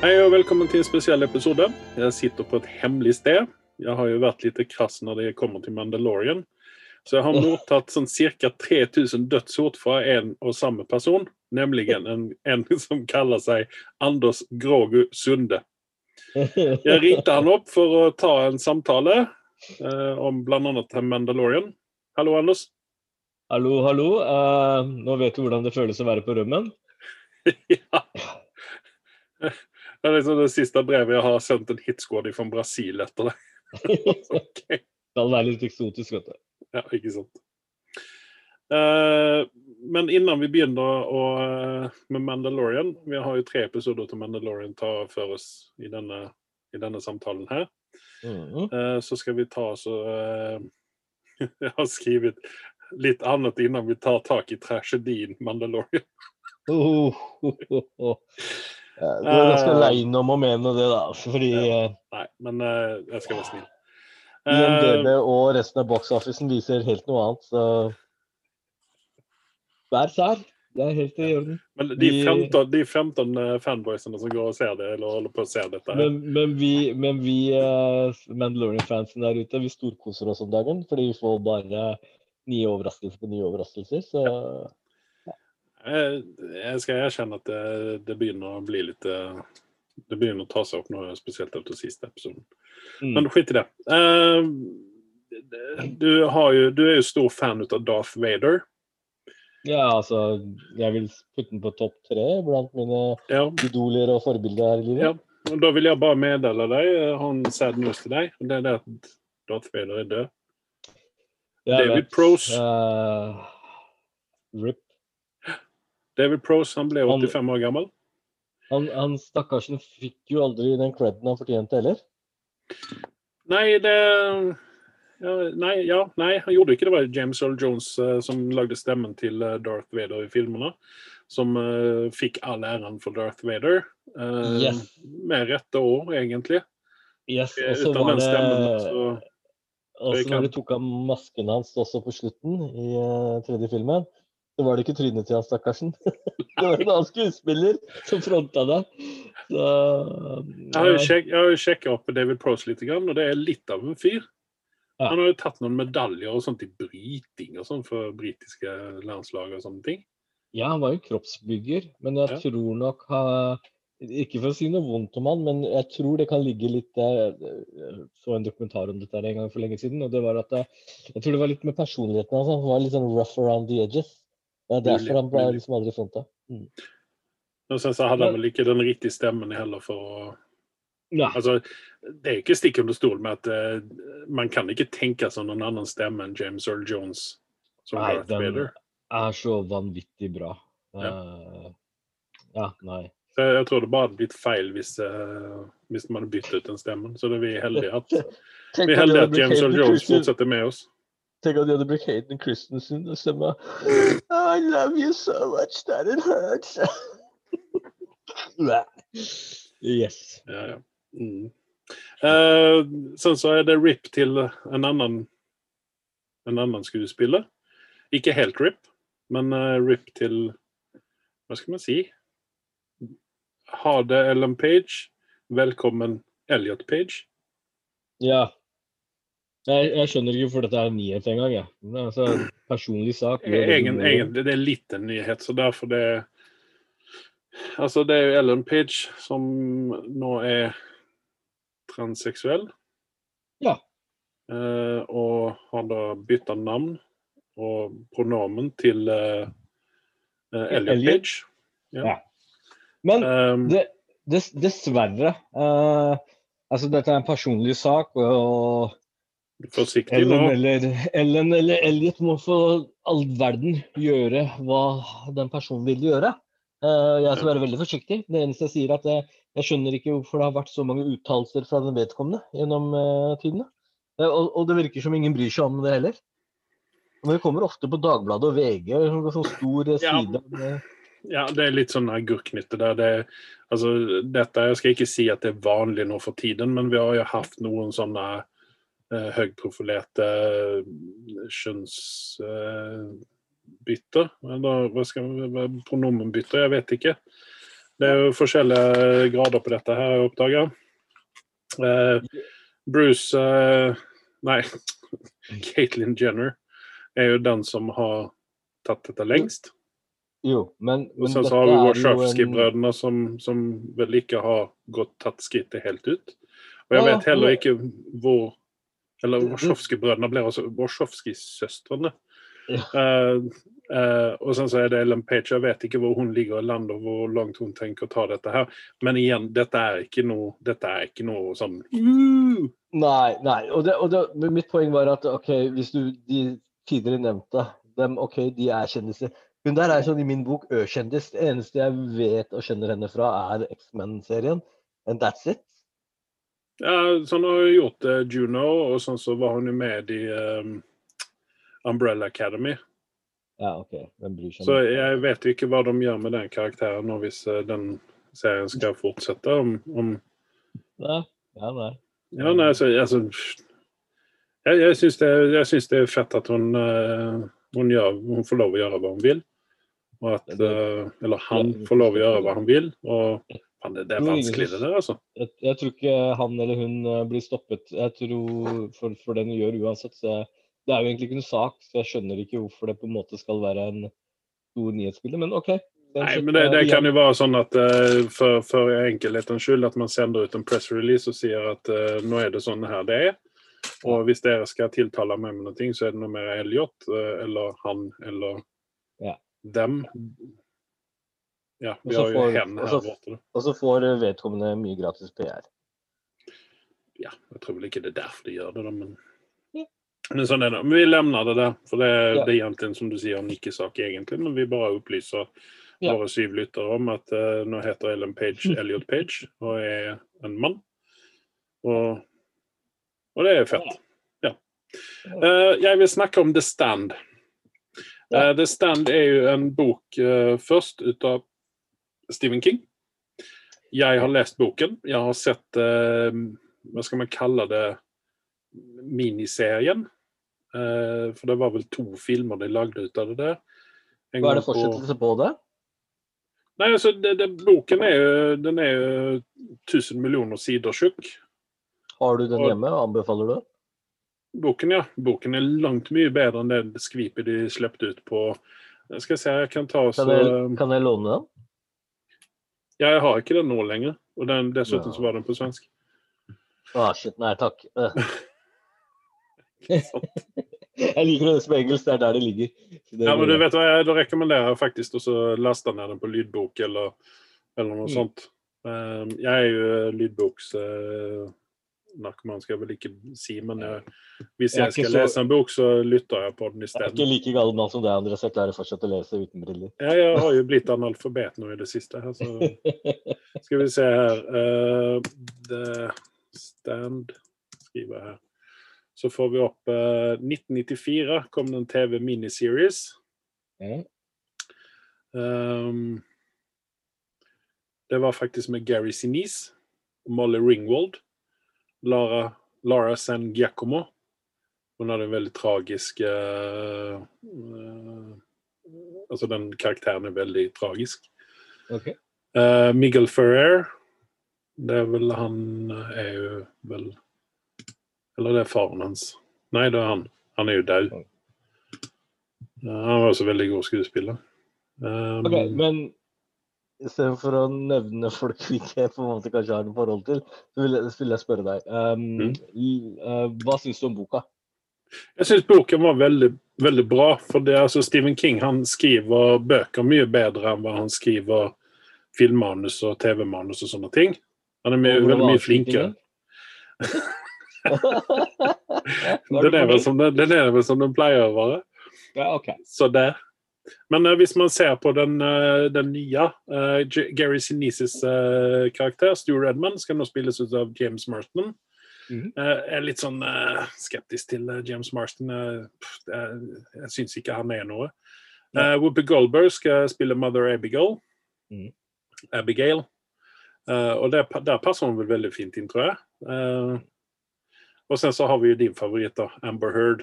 Hei og velkommen til en spesiell episode. Jeg sitter på et hemmelig sted. Jeg har jo vært litt krass når det kommer til Mandalorian. Så jeg har mottatt sånn ca. 3000 dødsord fra en og samme person. Nemlig en, en som kaller seg Anders Grågu Sunde. Jeg ringte han opp for å ta en samtale eh, om bl.a. Mandalorian. Hallo, Anders. Hallo, hallo. Uh, nå vet du hvordan det føles å være på rømmen? ja. Det er liksom det siste brevet jeg har sendt en hitsquad fra Brasil etter det. okay. Det hadde vært litt eksotisk, vet du. Ja, ikke sant. Uh, men innan vi begynner å, med Mandalorian Vi har jo tre episoder til Mandalorian tar for oss i denne, i denne samtalen her. Mm uh, så skal vi ta uh, Jeg har skrevet litt annet innan vi tar tak i tragedien Mandalorian. oh, oh, oh, oh. Du er ganske aleine om å mene det, da. Fordi ja. Nei, men jeg skal være snill. IMDb og resten av box-officen viser helt noe annet, så Vær sær. Det er helt i orden. Men de 15, de 15 fanboysene som går og ser det, eller holder på å se dette Men, men vi, men vi Mandalorian-fansen der ute, vi storkoser oss om dagen. Fordi vi får bare nye overraskelser på nye overraskelser. Så ja. Jeg, jeg skal erkjenne at det, det, begynner å bli litt uh, Det begynner å ta seg opp noe spesielt etter siste episoden. Mm. Men skit i det. Uh, du, jo, du, er jo stor fan av Darth Vader. Ja, altså Jeg vil putte den på topp tre blant mine ja. idoler og forbilder her i livet. Ja. Og Da vil jeg bare meddele deg, ha en sad news til deg. Det er det at Darth Vader er død. Jeg David vet. Prose. Uh, rip. David Prose han ble 85 han, år gammel. Han, han stakkarsen fikk jo aldri den creden han fortjente heller. Nei, det ja, nei, ja, nei, han gjorde ikke det. var James Earl Jones uh, som lagde stemmen til uh, Darth Vader i filmene. Som uh, fikk all æren for Darth Vader. Yes. Med rette år, egentlig. Yes, og så var det stemmen, så, Og så når de tok av masken hans også på slutten i tredje filmen, så var det ikke trynet til han stakkarsen. det var en annen skuespiller som fronta det. Så, jeg har jo sjekka opp David Prose litt, og det er litt av en fyr. Ja. Han har jo tatt noen medaljer og sånt i bryting og sånn for britiske landslag og sånne ting. Ja, han var jo kroppsbygger, men jeg ja. tror nok ha, Ikke for å si noe vondt om han, men jeg tror det kan ligge litt Jeg så en dokumentar om dette en gang for lenge siden, og det var at Jeg tror det var litt med personligheten hans. Han var litt sånn rough around the edges. Det er derfor han ble liksom aldri funnet. Mm. Og sen så hadde han vel ikke den riktige stemmen heller for å ja. Altså, det er ikke stikk under stol med at uh, man kan ikke tenke som noen annen stemme enn James Earl Jones som nei, Darth Vader. Er så vanvittig bra. Ja, uh, ja nei. Så jeg tror det bare hadde blitt feil hvis, uh, hvis man hadde byttet ut den stemmen. Så det er vi heldige at, vi er heldige at James Earl Jones fortsetter med oss. Tenk at de hadde brukt Hayden Christensen og stemma. I love you so much that it hurts. yes. Ja, ja. Mm. Uh, sen så er det RIP til en annen en annen skuespiller. Ikke helt RIP, men uh, RIP til Hva skal man si? Ha det, Ellen Page. Velkommen, Elliot Page. Ja. Jeg, jeg skjønner ikke hvorfor dette er en nyhet engang. Ja. Altså personlig sak. Egen, egentlig, det er litt en nyhet, så derfor det Altså, det er jo Ellen Pidge som nå er transseksuell. Ja. Eh, og har da bytta navn og pronomen til eh, eh Elliot Pidge. Ja. ja. Men um, det, dess, dessverre eh, Altså, dette er en personlig sak, og Forsiktig Ellen, eller, Ellen eller Elliot må for all verden gjøre hva den personen vil gjøre. Uh, jeg skal være veldig forsiktig. Det eneste jeg sier, er at jeg, jeg skjønner ikke hvorfor det har vært så mange uttalelser fra den vedkommende gjennom uh, tidene. Uh, og, og, det virker som ingen bryr seg om det heller. Men det kommer ofte på Dagbladet og VG, sånn stor side. Ja. ja. det er litt sånn agurknytte der. Det, altså, dette, jeg skal ikke si at det er vanlig nå for tiden, men vi har jo hatt noen sånne uh, høyprofilerte kjønnsbytter. Eller hva skal pronomenbytter, jeg vet ikke. Det er jo forskjellige grader på dette her, jeg oppdager. Eh, Bruce eh, Nei, Caitlyn Jenner er jo den som har tatt dette lengst. Jo, men, Og men så har vi Warszawski-brødrene, en- som, som vel ikke har gått tatt skrittet helt ut. Og jeg vet heller ikke hvor Eller Wachowski-brødrene blir altså Wachowski-søstrene. Ja. Uh, uh, og sen så er det Ellen Page. Jeg vet ikke hvor hun ligger i landet, og hvor langt hun tenker å ta dette her. Men igjen, dette er ikke noe, dette er ikke noe sånn uh, Nei, nei. Og, det, og det, mitt poeng var at ok, hvis du de tidligere nevnte dem, ok, de er kjendiser. Hun der er sånn i min bok ø-kjendis. Det eneste jeg vet og kjenner henne fra, er X-Men-serien. And that's it. Ja, sånn har hun gjort eh, Juno, og sånn så var hun jo med i um, Umbrella Academy. Ja, OK. Hvem bryr seg? Så jeg vet jo ikke hva de gjør med den karakteren nå hvis eh, den serien skal fortsette. Om, om Nei, ja, nei. Ja, nei, så, altså Jeg, jeg syns det, det er fett at hun, uh, hun, gjør, hun får lov å gjøre hva hun vil. Og at, uh, eller han får lov å gjøre hva han vil. Og faen, det, det er vanskelig, det der, altså. Jeg, jeg tror ikke han eller hun eh, blir stoppet. Jeg tror for, for det hun gjør uansett. Så jeg, det er jo egentlig ikke noen sak, så jeg skjønner ikke hvorfor det på en måte skal være en stor nyhetsbilde. Men OK. Nei, men det, det kan jo være sånn at uh, for, for enkelhetens skyld at man sender ut en press release og sier at uh, nå er det sånn her det er. Og hvis dere skal tiltale meg med noe, så er det noe mer Elliot uh, eller han eller Ja. dem. Ja, vi har jo får- hen og her borte. Og så får eh, vedkommende mye gratis PR. Ja, jeg tror vel ikke det er derfor de gjør det, da, men Men sånn er det. Men vi lemner det der, for det, Ja. det er egentlig som du sier, en ikke-sak egentlig. Men vi bare opplyser Ja. våre syv lyttere om at uh, nå heter Ellen Page Elliot Page og er en mann. Og, og det er fett. Ja. Uh, jeg vil snakke om The Stand. Eh, The Stand er jo en bok først ut av Stephen King. Jeg har lest boken. Jeg har sett eh, Hva skal man kalle det? Miniserien. Eh, for det var vel to filmer de lagde ut av det der. En Hva er det fortsettelse på det? Nei, altså, det, det, Boken er jo, den er jo 1000 millioner sider tjukk. Har du den hjemme? Anbefaler du? Boken, ja. Boken er langt mye bedre enn det skvipet de slepte ut på Jeg skal se, jeg kan ta så Kan jeg, kan jeg låne den? Ja, jeg har ikke den nå lenger. Og den, dessuten så var den på svensk. Ah, shit, nei takk. Eh. jeg liker det som engelsk, det er der det ligger. Det Ja, men du vet hva, jeg, Da rekommenderer jeg faktisk å laste ned den på lydbok eller, eller noe Mm. sånt. Eh, jeg er jo lydboksnarkoman, skal jeg vel ikke si, men jeg, hvis Jeg jeg skal så- lese en bok, så lytter jeg på den Jeg er ikke like gal mann som deg, Andreas. Jeg klarer fortsatt å lese uten briller. Ja, jeg har jo blitt analfabet nå i det siste. her, så Skal vi se her uh, The Stand skriver jeg her. Så får vi opp uh, 1994 kom det en TV-miniseries. Mm. Um, det var faktisk med Gary Sinise, Molly Ringwald, Lara, Lara San Giacomo. Hun hadde en veldig tragisk uh, Altså, den karakteren er veldig tragisk. Okay. Uh, Miguel Ferrer. Det er vel Han er jo vel Eller det er faren hans. Nei, det er han. Han er jo død. Eh, han var også veldig god skuespiller. Um, okay, men istedenfor å nevne folk vi ikke på en måte kanskje har noe forhold til, så vil jeg, så vil jeg spørre deg. Um, Mm. eh, hva syns du om boka? Jeg syns boken var veldig, veldig bra. For det, altså, Stephen King han skriver bøker mye bedre enn hva han skriver filmmanus og TV-manus og sånne ting. Han er mye, veldig mye flinkere. Den er, vel som den, den er vel som den pleier å være. Ja, okay. Så det. Men eh, hvis man ser på den, eh, den nye eh, Gary Sinises karakter, Stuart Edmund, skal nå spilles ut av James Marston. Mm. Jeg er litt sånn skeptisk til James Marston. Jeg syns ikke han er noe. Uh, Whoopi Goldberg skal spille Mother Abigail. Mm. Abigail. Og der, der passer hun vel veldig fint inn, tror jeg. Og sen så har vi jo din favoritt, da, Amber Heard.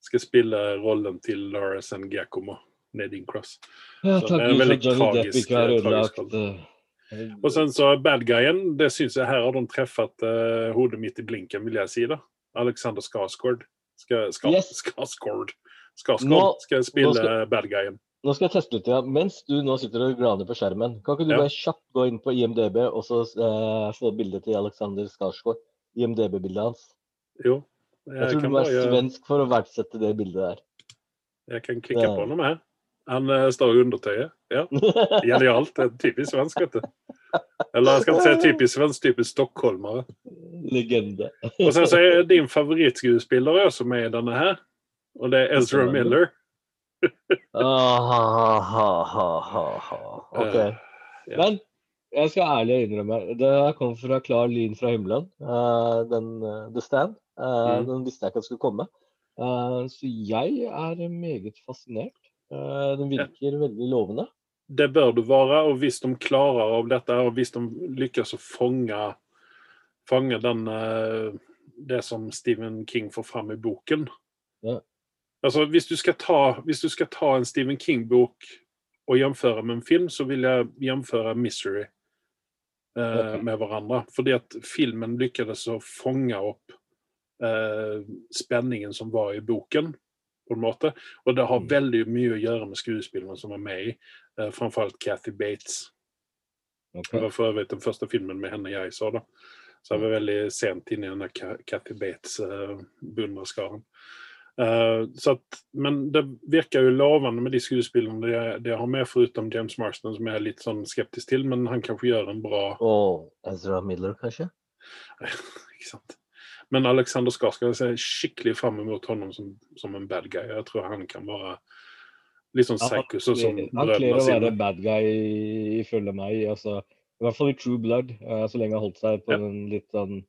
Skal spille rollen til Lars and Giacomo. Nadine Cross. Ja, Så takk det er en veldig tragisk, eh, tragisk eh, Og sen så bad guyen, det syns jeg her har de treffet uh, hodet mitt i blinken, vil jeg si. da. Alexander Skarsgård skal, ska, Yes. Skarsgård. Skarsgård Nå- skal spille skal- bad guyen. Nå skal jeg teste litt. Ja. Mens du nå sitter og glaner på skjermen, kan ikke du Ja. bare kjapt gå inn på IMDb og så uh, få bildet til Alexander Skarsgård? IMDb-bildet hans. Jo. Jeg tror du være bare, svensk for å verdsette det bildet der. jeg kan klikke Ja. på noe med. Han eh, står i undertøyet. Ja. Genialt. Er typisk svensk, vet du. Eller jeg skal ikke si typisk svensk, typisk stockholmere. Legende. Og sen så er din favorittskuespiller også med i denne her. Og det er Ezra Miller. Ah, ha, ha, ha, ha. Okay. Uh, ja. Men jeg skal ærlig innrømme, det kom fra klar lyn fra himmelen. Uh, den uh, The Stand. Uh, Mm. Den visste jeg ikke at skulle komme. Så jeg er meget fascinert. Den virker veldig lovende. Det bør du være, og hvis de klarer av dette, og hvis de lykkes å fange, fange den, det som Stephen King får fram i boken Ja. Altså, hvis du, ta, hvis du skal ta en Stephen King-bok og jamføre med en film, så vil jeg jamføre 'Misery' eh, med hverandre. Fordi at filmen lyktes å fange opp eh, spenningen som var i boken, på en måte. Og det har Mm. veldig mye å gjøre med skuespillerne som er med i. Eh, framfor alt Kathy Bates. Okay. Det var for øvrig den første filmen med henne jeg så. da. Så jeg var veldig sent inne i denne Cathy Bates-beundrerskaren. Så att, men det virker jo lovende med de skuespillerne de, de har med, foruten James Marston, som jeg er litt sånn skeptisk til, men han kanskje gjør en bra Og Ezra Miller, kanskje? ikke sant? Men Alexander Skarsgård ser skikkelig fram mot honom som, som en bad guy. Jeg tror han kan være litt sånn Ja, han psycho, sånn Han kler å være bad guy, ifølge meg. Altså, I hvert fall i True Blood, eh, så lenge han holdt seg på Ja. den litt sånn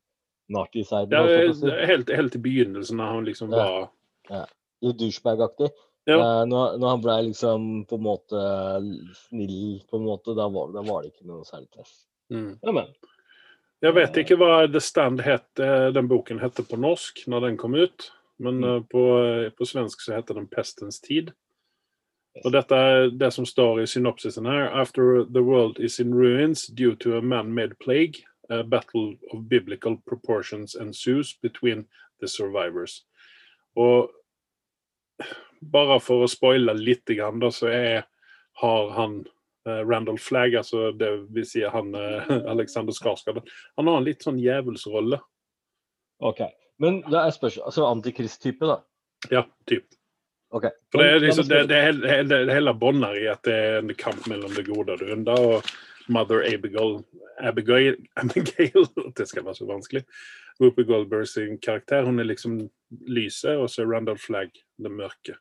narty-siden. Ja, holdt jeg på å si. helt, helt i begynnelsen, når han liksom Ja. Var Litt douchebag-aktig. Ja. Uh, når, når han ble liksom på en måte snill, på en måte, da var, da var det ikke noe særlig press. mm. Ja. Jeg vet ikke hva The Stand het, eh, den boken hette på norsk når den kom ut. Men Mm. eh, på, eh, på svensk så heter den 'Pestens tid'. Og dette er det som står i synopsisen her. After the world is in ruins due to a man-made plague, a battle of biblical proportions ensues between the survivors. Og bare for å spoile litt, da, så er, har han eh, Randall Flagg, altså det vil si han eh, Alexander Skarsgård, han har en litt sånn djevelsrolle. OK. Men det er spørsmål Altså antikrist-type, da. Ja, typ. OK. For det, er liksom, det, det, hele- hele bånder i at det er en kamp mellom det gode og det onde. Og Mother Abigail, Abigail, Abigail Det skal være så vanskelig. Whoopi Goldberg sin karakter, hun er liksom lyset, og så er Randall Flagg det mørke.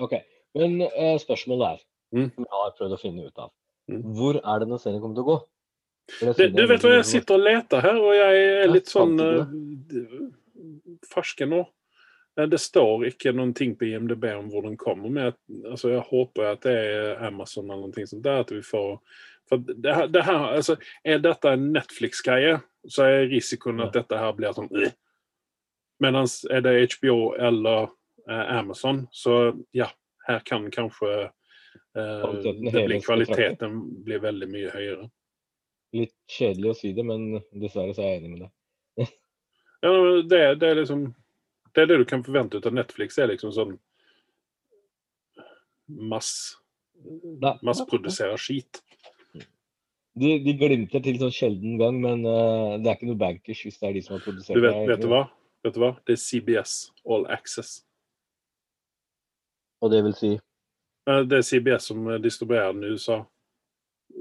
OK. Men eh, spørsmålet er, Mm. som jeg har prøvd å finne ut av, Mm. hvor er denne serien kommer til å gå? Det, Du, vet hva, jeg sitter og leter her, og jeg er litt sånn uh, ferske nå. Eh, Det står ikke noen ting på IMDb om hvor den kommer, men jeg, altså, jeg håper at det er Amazon eller noe sånt. der, at vi får for det, her- det her, altså, Er dette en Netflix-greie, så er risikoen at dette her blir sånn øh. Mens er det HBO eller eh, Amazon, så ja, her kan kanskje eh, det blir, kvaliteten blir veldig mye høyere. Litt kjedelig å si det, men dessverre så er jeg enig med deg. Ja, det, det er liksom Det er det du kan forvente ut av Netflix. Er liksom sånn mass masseproduserer skit. De, de glimter til sånn sjelden gang, men uh, det er ikke noe bankers hvis det er de som har produsert Du vet, det. vet du hva? Vet du hva? Det er CBS All Access. Og det vil si Eh, Det er CBS som eh, distribuerer den i USA.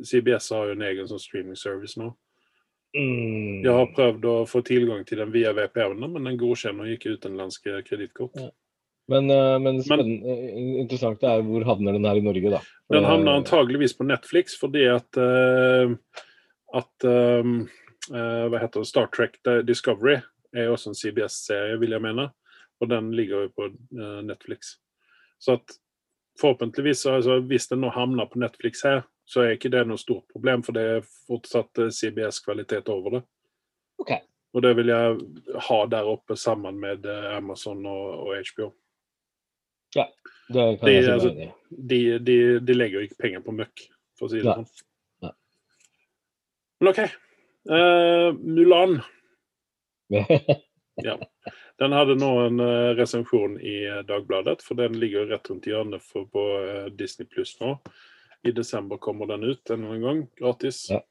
CBS har jo en egen sånn streaming service nå. mm, Jeg har prøvd å få tilgang til den via VPN, men den godkjenner ikke utenlandske kredittkort. Ja. Men, men, men eh, interessant er hvor havner den her i Norge, da. For Den havner antageligvis på Netflix fordi at eh, at eh, eh, Hva heter det? Star Trek Discovery er også en CBS-serie, vil jeg mene. Og den ligger jo på eh, Netflix. Så at forhåpentligvis, altså, hvis den nå havner på Netflix her, så er ikke det noe stort problem, for det er fortsatt eh, CBS-kvalitet over det. OK. Og det vil jeg ha der oppe sammen med eh, Amazon og, og HBO. Det kan de, jeg si altså- De, de, de legger jo ikke penger på møkk, for å si det sånn. Ja. Men OK. Uh, Mulan. Ja. Den hadde nå en eh, resensjon i eh, Dagbladet, for den ligger jo rett rundt hjørnet på eh, Disney Pluss nå. I desember kommer den ut en gang, gratis. Ja.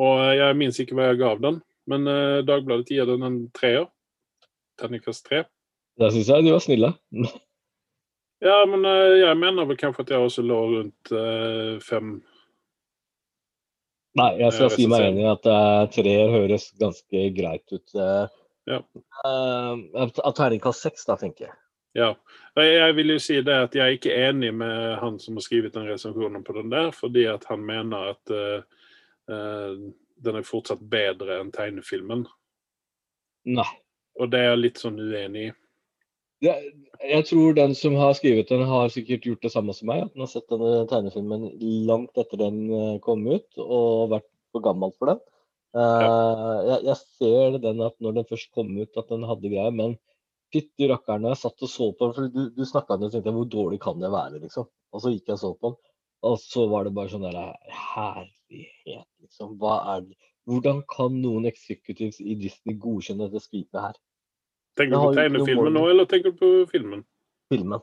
Og jeg minnes ikke hva jeg gav den, men Dagbladet gir den en treer. Terningkast tre. Der syns jeg du var snille. Ja, men jeg mener vel kanskje at jeg også lå rundt fem Nei, jeg skal si meg enig i at treer høres ganske greit ut. Eh. Ja. Uh, Av terningkast seks, da, tenker jeg. Ja. Jeg vil jo si det at jeg er ikke enig med han som har skrevet den resensjonen på den der, fordi at han mener at uh, uh, den er fortsatt bedre enn tegnefilmen. Nei. Og det er jeg litt sånn uenig i. Jeg tror den som har skrevet den, har sikkert gjort det samme som meg. At den har sett denne tegnefilmen langt etter den eh, kom ut, og vært for gammel for den. Eh, jeg, jeg ser den at når den først kom ut, at den hadde greier, men fytti rakkeren, jeg satt og så på den, for du, du snakka den og tenkte hvor dårlig kan det være, liksom. Og så gikk jeg og så på den, og så var det bare sånn der Herlighet, liksom. Hva er det? Hvordan kan noen executives i Disney godkjenne dette skvipet her? Tenker du på tegnefilmen nå, eller tenker du på filmen? filmen.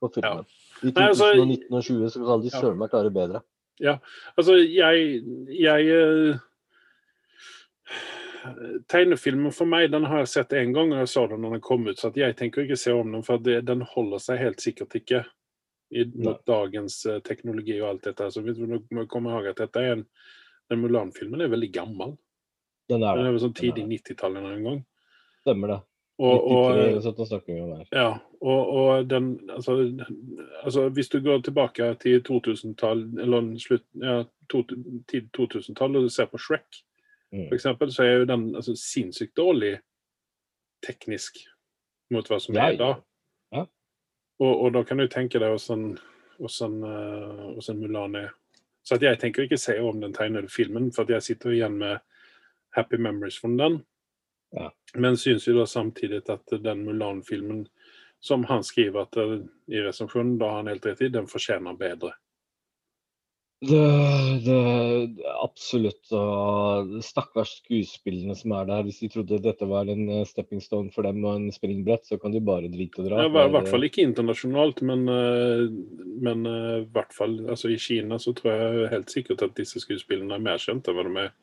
På filmen. I altså- 2019 og 2020 så skal de Ja. søren meg klare bedre. Ja, Altså, jeg, jeg eh, Tegnefilmen for meg den har jeg sett én gang, og jeg så den når den kom ut. Så jeg tenker ikke se om den, for det, den holder seg helt sikkert ikke i, mot dagens uh, teknologi og alt dette. Så vi må komme ihåg at dette er en den Mulan-filmen er veldig gammel. Den er Den er sånn tidlig 90-tallet en gang. Stemmer det. Og, 93 og. Ja, og, og den altså, altså Hvis du går tilbake til 2000-tall, eller slutt, ja, tid 2000-tall, og du ser på Shrek, Mm. for eksempel, så er jo den altså, sinnssykt dårlig teknisk mot hva som Ja, er da. ja. Og, og da kan du tenke deg hvordan hvordan, eh, Mulan er. Så jeg tenker ikke se om den tegnede filmen, for jeg sitter igjen med happy memories fra den. Ja. Men syns jo da samtidig at den Mulan-filmen som han skriver eh, i resepsjonen, da har han helt rett i, den fortjener bedre. Det, det, absolutt. Og stakkars skuespillerne som er der. Hvis de trodde dette var en eh, stepping stone for dem og en springbrett, så kan de bare drite og dra. Ja, I hvert fall ikke internasjonalt, men, eh, men eh, i hvert fall altså i Kina så tror jeg helt sikkert at disse skuespillerne er mer kjent enn hva de er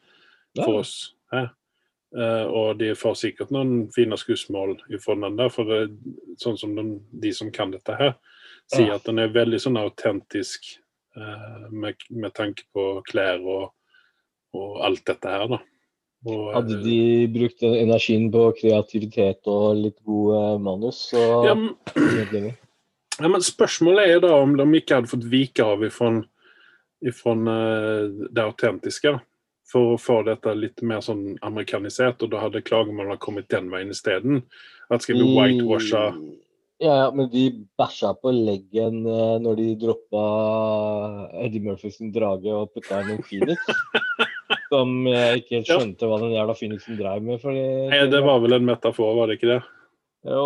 for oss Hæ? Eh, og de får sikkert noen fine skussmål fra den der, for det, sånn som de, de som kan dette her, sier Ja. at den er veldig sånn autentisk med, med tanke på klær og, og alt dette her, da. Og, Hadde eh, de brukt energien på kreativitet og litt gode manus, så ja, men- Ja, men spørsmålet er da om de ikke hadde fått vike av ifrån, ifrån eh, det autentiske. For å få dette litt mer sånn amerikanisert, og da hadde klagemålene kommet den veien isteden. At skal vi whitewashe Ja, ja, men de bæsja på leggen eh, når de droppa Eddie Murphys drage og putta inn en Phoenix. Som jeg ikke helt skjønte hva den jævla Phoenixen dreiv med. Fordi, Nei, det var vel en metafor, var det ikke det? Jo,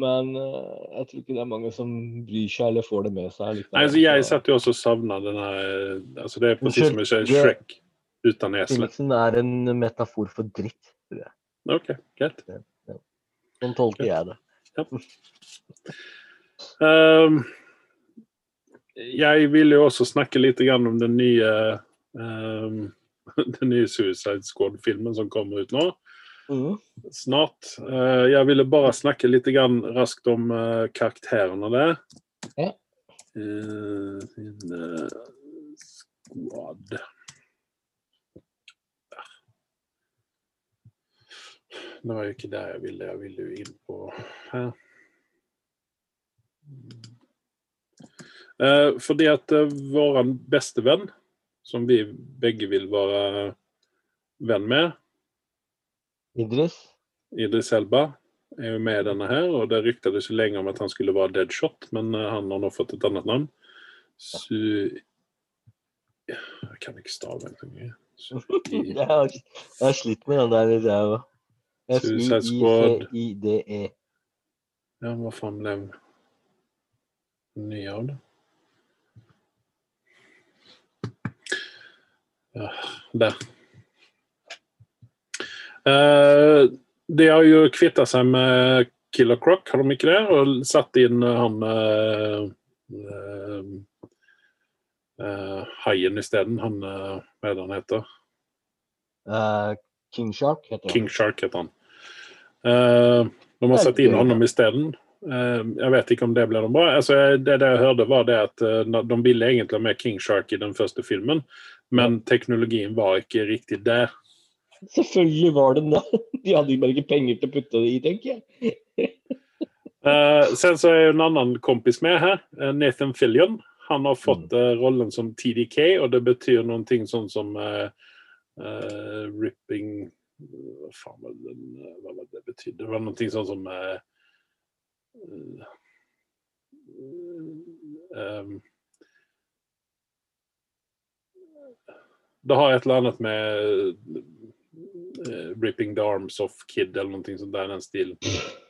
men eh, jeg tror ikke det er mange som bryr seg eller får det med seg. likevel. Nei, altså, jeg setter satt jo også og savna den her eh, altså, Det er presis som sier Shrek uten esel. Phoenixen er en metafor for dritt. tror jeg. OK, greit. Sånn tolker jeg det. Ehm, jeg vil jo også snakke litt om den nye um, den nye Suicide Squad-filmen som kommer ut nå. Mm. Snart. Uh, jeg ville bare snakke litt grann raskt om uh, karakterene der. Ja. Uh, in, eh, squad Det var jo ikke der jeg ville. Jeg ville jo inn på her. Eh, fordi at uh, vår beste venn, som vi begge vil være venn med, Idris? Idris Elba, er jo med i denne her. Og det ryktades så lenge om at han skulle være Deadshot, men eh, han har nå fått et annet navn. Su... Jeg kan ikke stave engang. Jeg har, slitt med den der. Det òg. Suicide Squad. S-U-I-C-I-D-E. Ja, hva faen ble Nye av det. Ja, der. Eh, de har jo kvitta seg med Killer Croc, har de ikke det? Og satt inn eh, han eh, eh, eh, Haien isteden. Han eh, Hva er det han heter? Eh, King Shark heter han. King Shark heter han. Uh, de har Det er satt inn honom isteden. Uh, jeg vet ikke om det ble noe bra. Altså, det, det jeg hørte, var det at uh, de ville egentlig ha med King Shark i den første filmen, men teknologien var ikke riktig der. Selvfølgelig var den det. De hadde bare ikke penger til å putte det i, tenker jeg. uh, sen så er jo en annen kompis med her, eh, Nathan Fillion. Han har fått eh, rollen som TDK, og det betyr noen ting sånn som eh, eh, ripping Hva faen var det, den- hva var det betydde? Det var noe sånn som eh, eh, um, Det har et eller annet med uh, ripping the arms of kid eller noe sånt der, den stilen.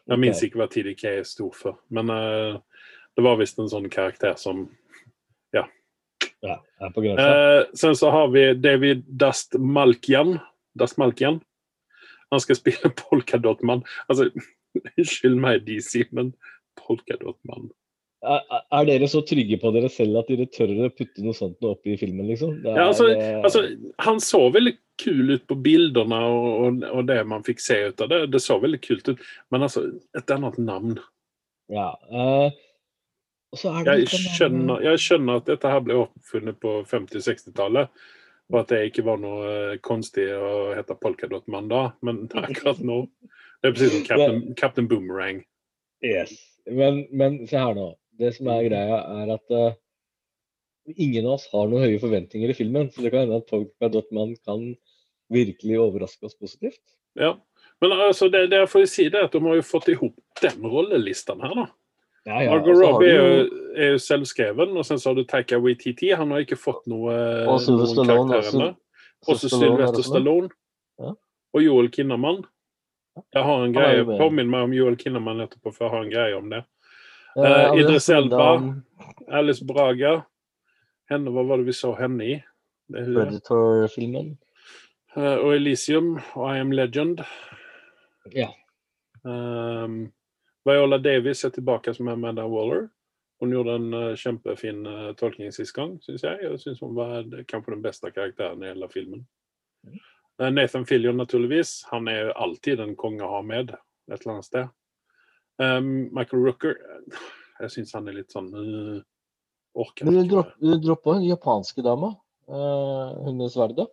Jeg minns ikke hva TDK sto for, men eh, det var visst en sånn karakter som på. Eh, Sen så har vi David Dust Malkian. Dust Malkian. Han skal spille Polkadotman. Altså, unnskyld meg, DC, men Polkadotman. Er, er dere så trygge på dere selv at dere tør å putte noe sånt noe opp i filmen, liksom? Er, Ja, altså, eh, altså, han så veldig kul ut på bildene og, og, og det man fikk se ut av det. Det så veldig kult ut, men altså, et annet navn. ja, eh, og så er det Jeg skjønner, jeg skjønner at dette her ble oppfunnet på 50-60-tallet, og at det ikke var noe eh, konstig å hete Polkadotman da, men akkurat nå Det er precis som Captain, Captain Boomerang. Yes. Men, men se her nå. Det som er greia, er at uh, ingen av oss har noen høye forventninger i filmen. Så det kan hende at Polkadotman kan virkelig overraske oss positivt. Ja. Men altså, det, det jeg får si det er at de har jo fått ihop den rollelisten her, da. Ja, ja, Margot og så har Robbie du er jo- er selvskreven, og sen så har du Taika Waititi. Han har ikke fått noe Og Sylvester noen Stallone. Ja. Og Joel Kinnaman. Jeg har en greie. Påminn meg om Joel Kinnaman etterpå, for jeg har en greie om det. Ja, uh, Idris Elba. Alice Braga. Henne, hva var det vi så henne i? Predator-filmen. Uh, og Elysium og I Am Legend. Ja. Um, Viola Davis er tilbake som Amanda Waller. Hun gjorde en eh, kjempefin eh, tolkning sist gang, syns jeg. Jeg syns hun var kanskje den beste karakteren i hele filmen. Mm. Eh, Nathan Fillion, naturligvis. Han er jo alltid en konge å ha med et eller annet sted. Um, Michael Rooker eh, Jeg syns han er litt sånn uh, Orker ikke. du droppa den japanske dama. Uh, hun med sverdet.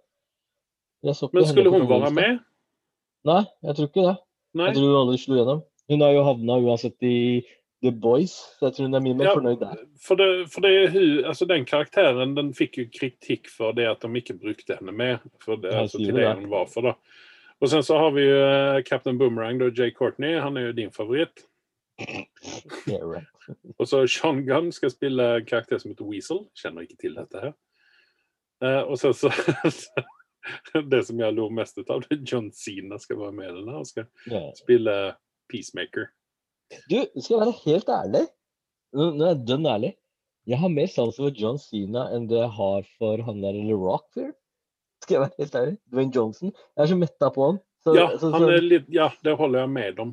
Men skulle hun være med? Nei, jeg tror ikke det. Nei? Jeg tror hun aldri slo gjennom. Hun har jo havna uansett i The Boys, så jeg tror hun er mye mer Ja, fornøyd der. For, det, for det altså den karakteren den fikk jo kritikk for det at de ikke brukte henne med. For det, altså, til det, det hun var for da. Og sen så har vi jo eh, Captain Boomerang, da, Jay Courtney. Han er jo din favoritt. Yeah, right. Og så Sean Gunn skal spille en karakter som heter Weasel. Kjenner ikke til dette her. Uh, og sen så Det som jeg lo mest ut av, det John Cena skal være med i den her og skal yeah. spille Peacemaker. Du, skal jeg være helt ærlig? Nå er jeg dønn ærlig. Jeg har mer sans for John Cena enn det jeg har for han der eller Rocker. Skal jeg være helt ærlig? Dwayne Johnson. Jeg er så metta på han. Så, Ja, så, han så, er litt, ja, det holder jeg med om.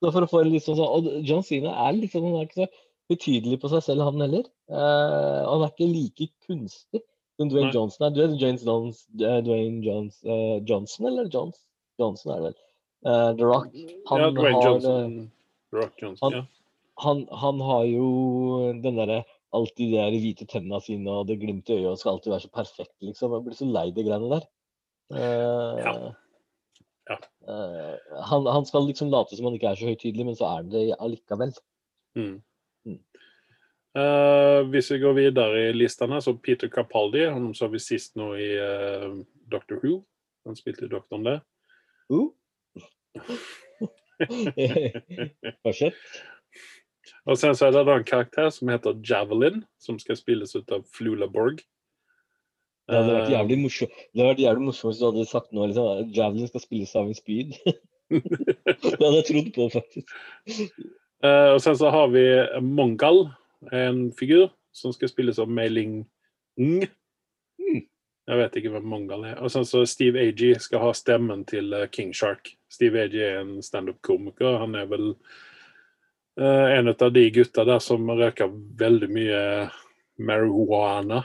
så for å få en litt sånn Og John Cena er litt sånn, han er ikke så betydelig på seg selv, han heller. Uh, han er ikke like kunstig som Dwayne Nei. Johnson er. Du er James Dons, uh, Dwayne Jones, uh, Johnson, eller Johns? Johnson er det vel. Eh, The Rock. Han ja, Dwayne har, eh, Johnson. Rock Johnson, han- ja. han, han har jo den derre alltid de der hvite tennene sine og det glimtet i øyet og skal alltid være så perfekt, liksom. Jeg blir så lei de greiene der. Uh, Ja. Ja. Uh, han, han skal liksom late som han ikke er så høytidelig, men så er han det allikevel. Mm. Mm. Eh, hvis vi går videre i listene, så Peter Capaldi, han så vi sist nå i uh, Doctor Who. Han spilte Doktoren der. Uh. Fortsett. Og sen så er det da en karakter som heter Javelin, som skal spilles ut av Flula Borg. Det hadde vært Eh, jævlig morsomt Det hadde vært jævlig morsomt hvis du hadde sagt nå liksom, at Javelin skal spilles av en spyd. det hadde jeg trodd på, faktisk. Uh, og sen så har vi Mongal, en figur som skal spilles av Meiling Ng. Mm. Jeg vet ikke hvem Mongal er. Og sånn så Steve Agee skal ha stemmen til eh, King Shark. Steve Agee er en standup-komiker. Han er vel uh, en av de gutta der som røyker veldig mye marihuana.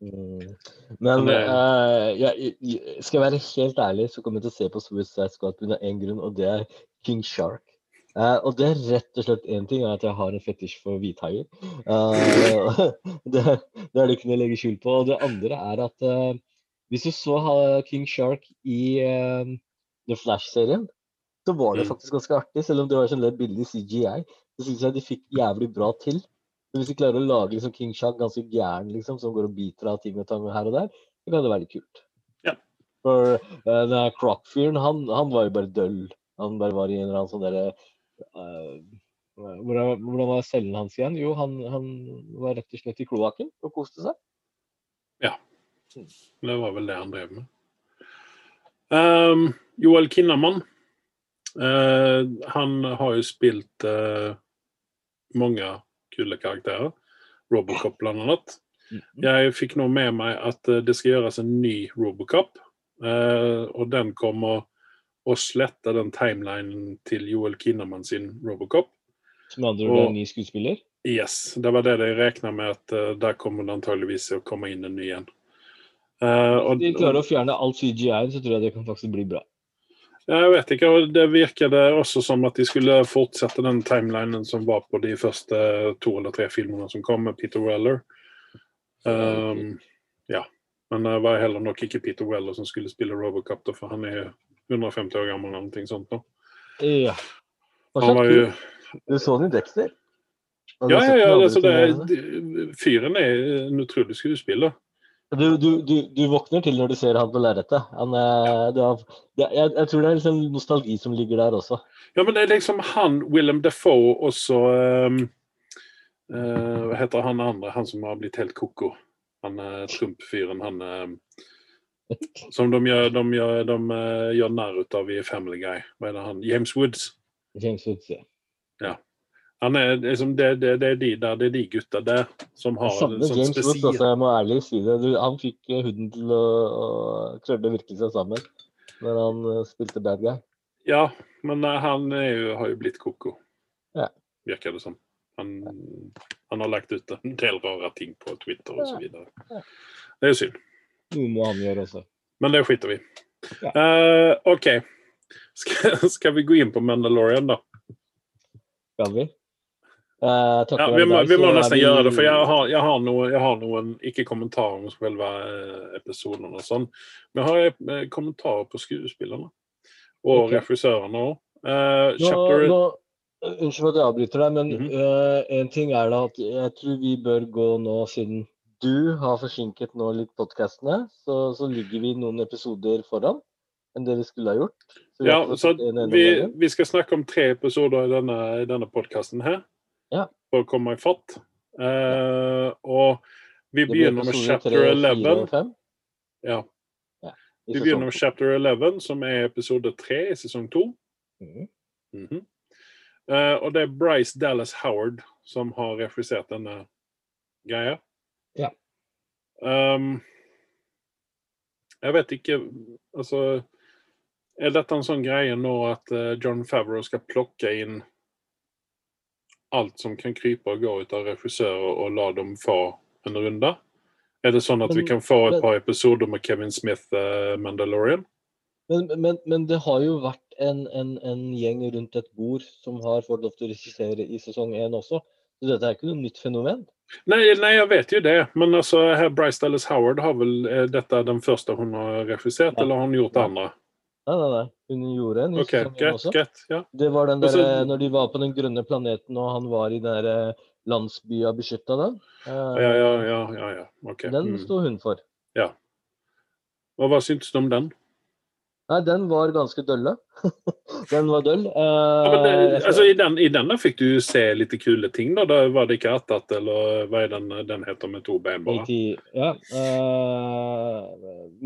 Mm. Men er, uh, eh, jeg, jeg, skal jeg være helt ærlig, så kommer jeg til å se på Suicide Squad pga. én grunn, og det er King Shark. Eh, og det er rett og slett én ting, er at jeg har en fetisj for hvithaier. Uh, det, det er det ikke noe å legge skjul på. Og det andre er at uh, hvis du så King Shark i The Flash-serien, så var det Mm. faktisk ganske artig, selv om det var sånn litt billig CGI. Så syns jeg de fikk jævlig bra til. Så hvis de klarer å lage liksom King Shark ganske gæren, liksom, som går og biter av ting og tang her og der, så kan det være litt kult. Ja. For uh, Croc-fyren, han, han var jo bare døll. Han bare var i en eller annen sånn derre hvordan, hvordan var cellen hans igjen? Jo, han, han var rett og slett i kloakken og koste seg. Ja. Det var vel det han drev med. Um, Joel Kinnaman. Uh, han har jo spilt uh, mange kule karakterer. Robocop blant annet. Jeg fikk nå med meg at eh, det skal gjøres en ny Robocop. Uh, og den kommer å slette den timelinen til Joel Kinnaman sin Robocop. Som hadde andre ord er en ny skuespiller. Yes, det var det de regna med at uh, der kommer det antageligvis å komme inn en ny en. Uh, og, Hvis de klarer å fjerne all CGI, så tror jeg det kan faktisk bli bra. Jeg vet ikke, og det virket også som at de skulle fortsette den timelinen som var på de første to eller tre filmene som kom med Peter Weller. Um, ja, men det var heller nok ikke Peter Weller som skulle spille Robocop, for han er 150 år gammel eller noe sånt. Da. Ja. Han var jo. Du så den i Dexter? Ja, ja, ja. Altså, det, filmen? fyren er en utrolig skuespiller. Du, du, du, du våkner til når du ser han på lerretet. Er- er- Jeg, jeg tror det er liksom nostalgi som ligger der også. Ja, men det er liksom han, Willem Defoe, og så um, uh, Hva heter han andre, han som har blitt helt ko-ko? Han uh, Trump-fyren, han eh, Som de gjør, de gjør, de, eh, gjør narr ut av i Family Guy. Hva heter han? James Woods. James Woods, ja. Han er, liksom, det, det, det er de der, det er de gutta der som har Samme en sånn James Woods, altså, jeg må ærlig si det. Han fikk eh, huden til å, å krølle virkelig seg sammen når han eh, spilte bad guy. Ja, men han jo, har jo blitt ko-ko. Ja. Virker det som. Han, han har lagt ut en del rare ting på Twitter osv. Ja. Det er jo synd. Noe må han gjøre også. Men det skiter vi. Ja. uh, OK. Skal, skal vi gå inn på Mandalorian, da? Skal vi? Uh, Ja, vi må, vi må nesten vi- gjøre det, for jeg har, jeg har, noe, jeg har noen ikke kommentarer om selve eh, episoden og sånn, men jeg har kommentarer på skuespillerne. Og okay. regissørene òg. Uh, chapter nå, unnskyld at jeg avbryter deg, men Mhm. uh, en ting er da at jeg tror vi bør gå nå, siden du har forsinket nå litt podkastene, så, så ligger vi noen episoder foran enn det vi skulle ha gjort. Så vi Ja, så vi, vi skal snakke om tre episoder i denne, i denne podkasten her. Ja. For å komme i fatt. Uh, og vi begynner med chapter 3, 11. 4, ja. Ja, vi begynner med chapter 11, som er episode 3 i sesong 2. Mhm. Mhm. Eh, og det er Bryce Dallas Howard som har refusert denne greia. Um, jeg vet ikke Altså Er dette en sånn greie nå at eh, John Favreau skal plukke inn alt som kan krype og gå ut av regissører, og la dem få en runde? Er det sånn at vi kan få et par episoder med Kevin Smith, eh, Mandalorian? Men, men, men det har jo vært en, en, en gjeng rundt et bord som har fått lov til å regissere i sesong én også. Så dette er ikke noe nytt fenomen. Nei, nei, jeg vet jo det, men altså, her Bryce Dallas Howard har vel er dette den første hun har regissert, Ja. eller har hun gjort det andre? Nei, nei, nei. Hun gjorde en i OK, sesong også. Get, ja. Det var den Og altså, når de var på den grønne planeten og han var i den der landsbya beskytta den. Eh, Ja, ja, ja. ja, ja. Okay. Den Mm. sto hun for. Og hva syntes du om den? Nei, den var ganske dølle. den var døll. Ja, men Eh, det, altså, i, den, I denne fikk du se litt kule ting, da. Da var det ikke Attat, eller hva er den den heter med to bein, bare? Ja. eh,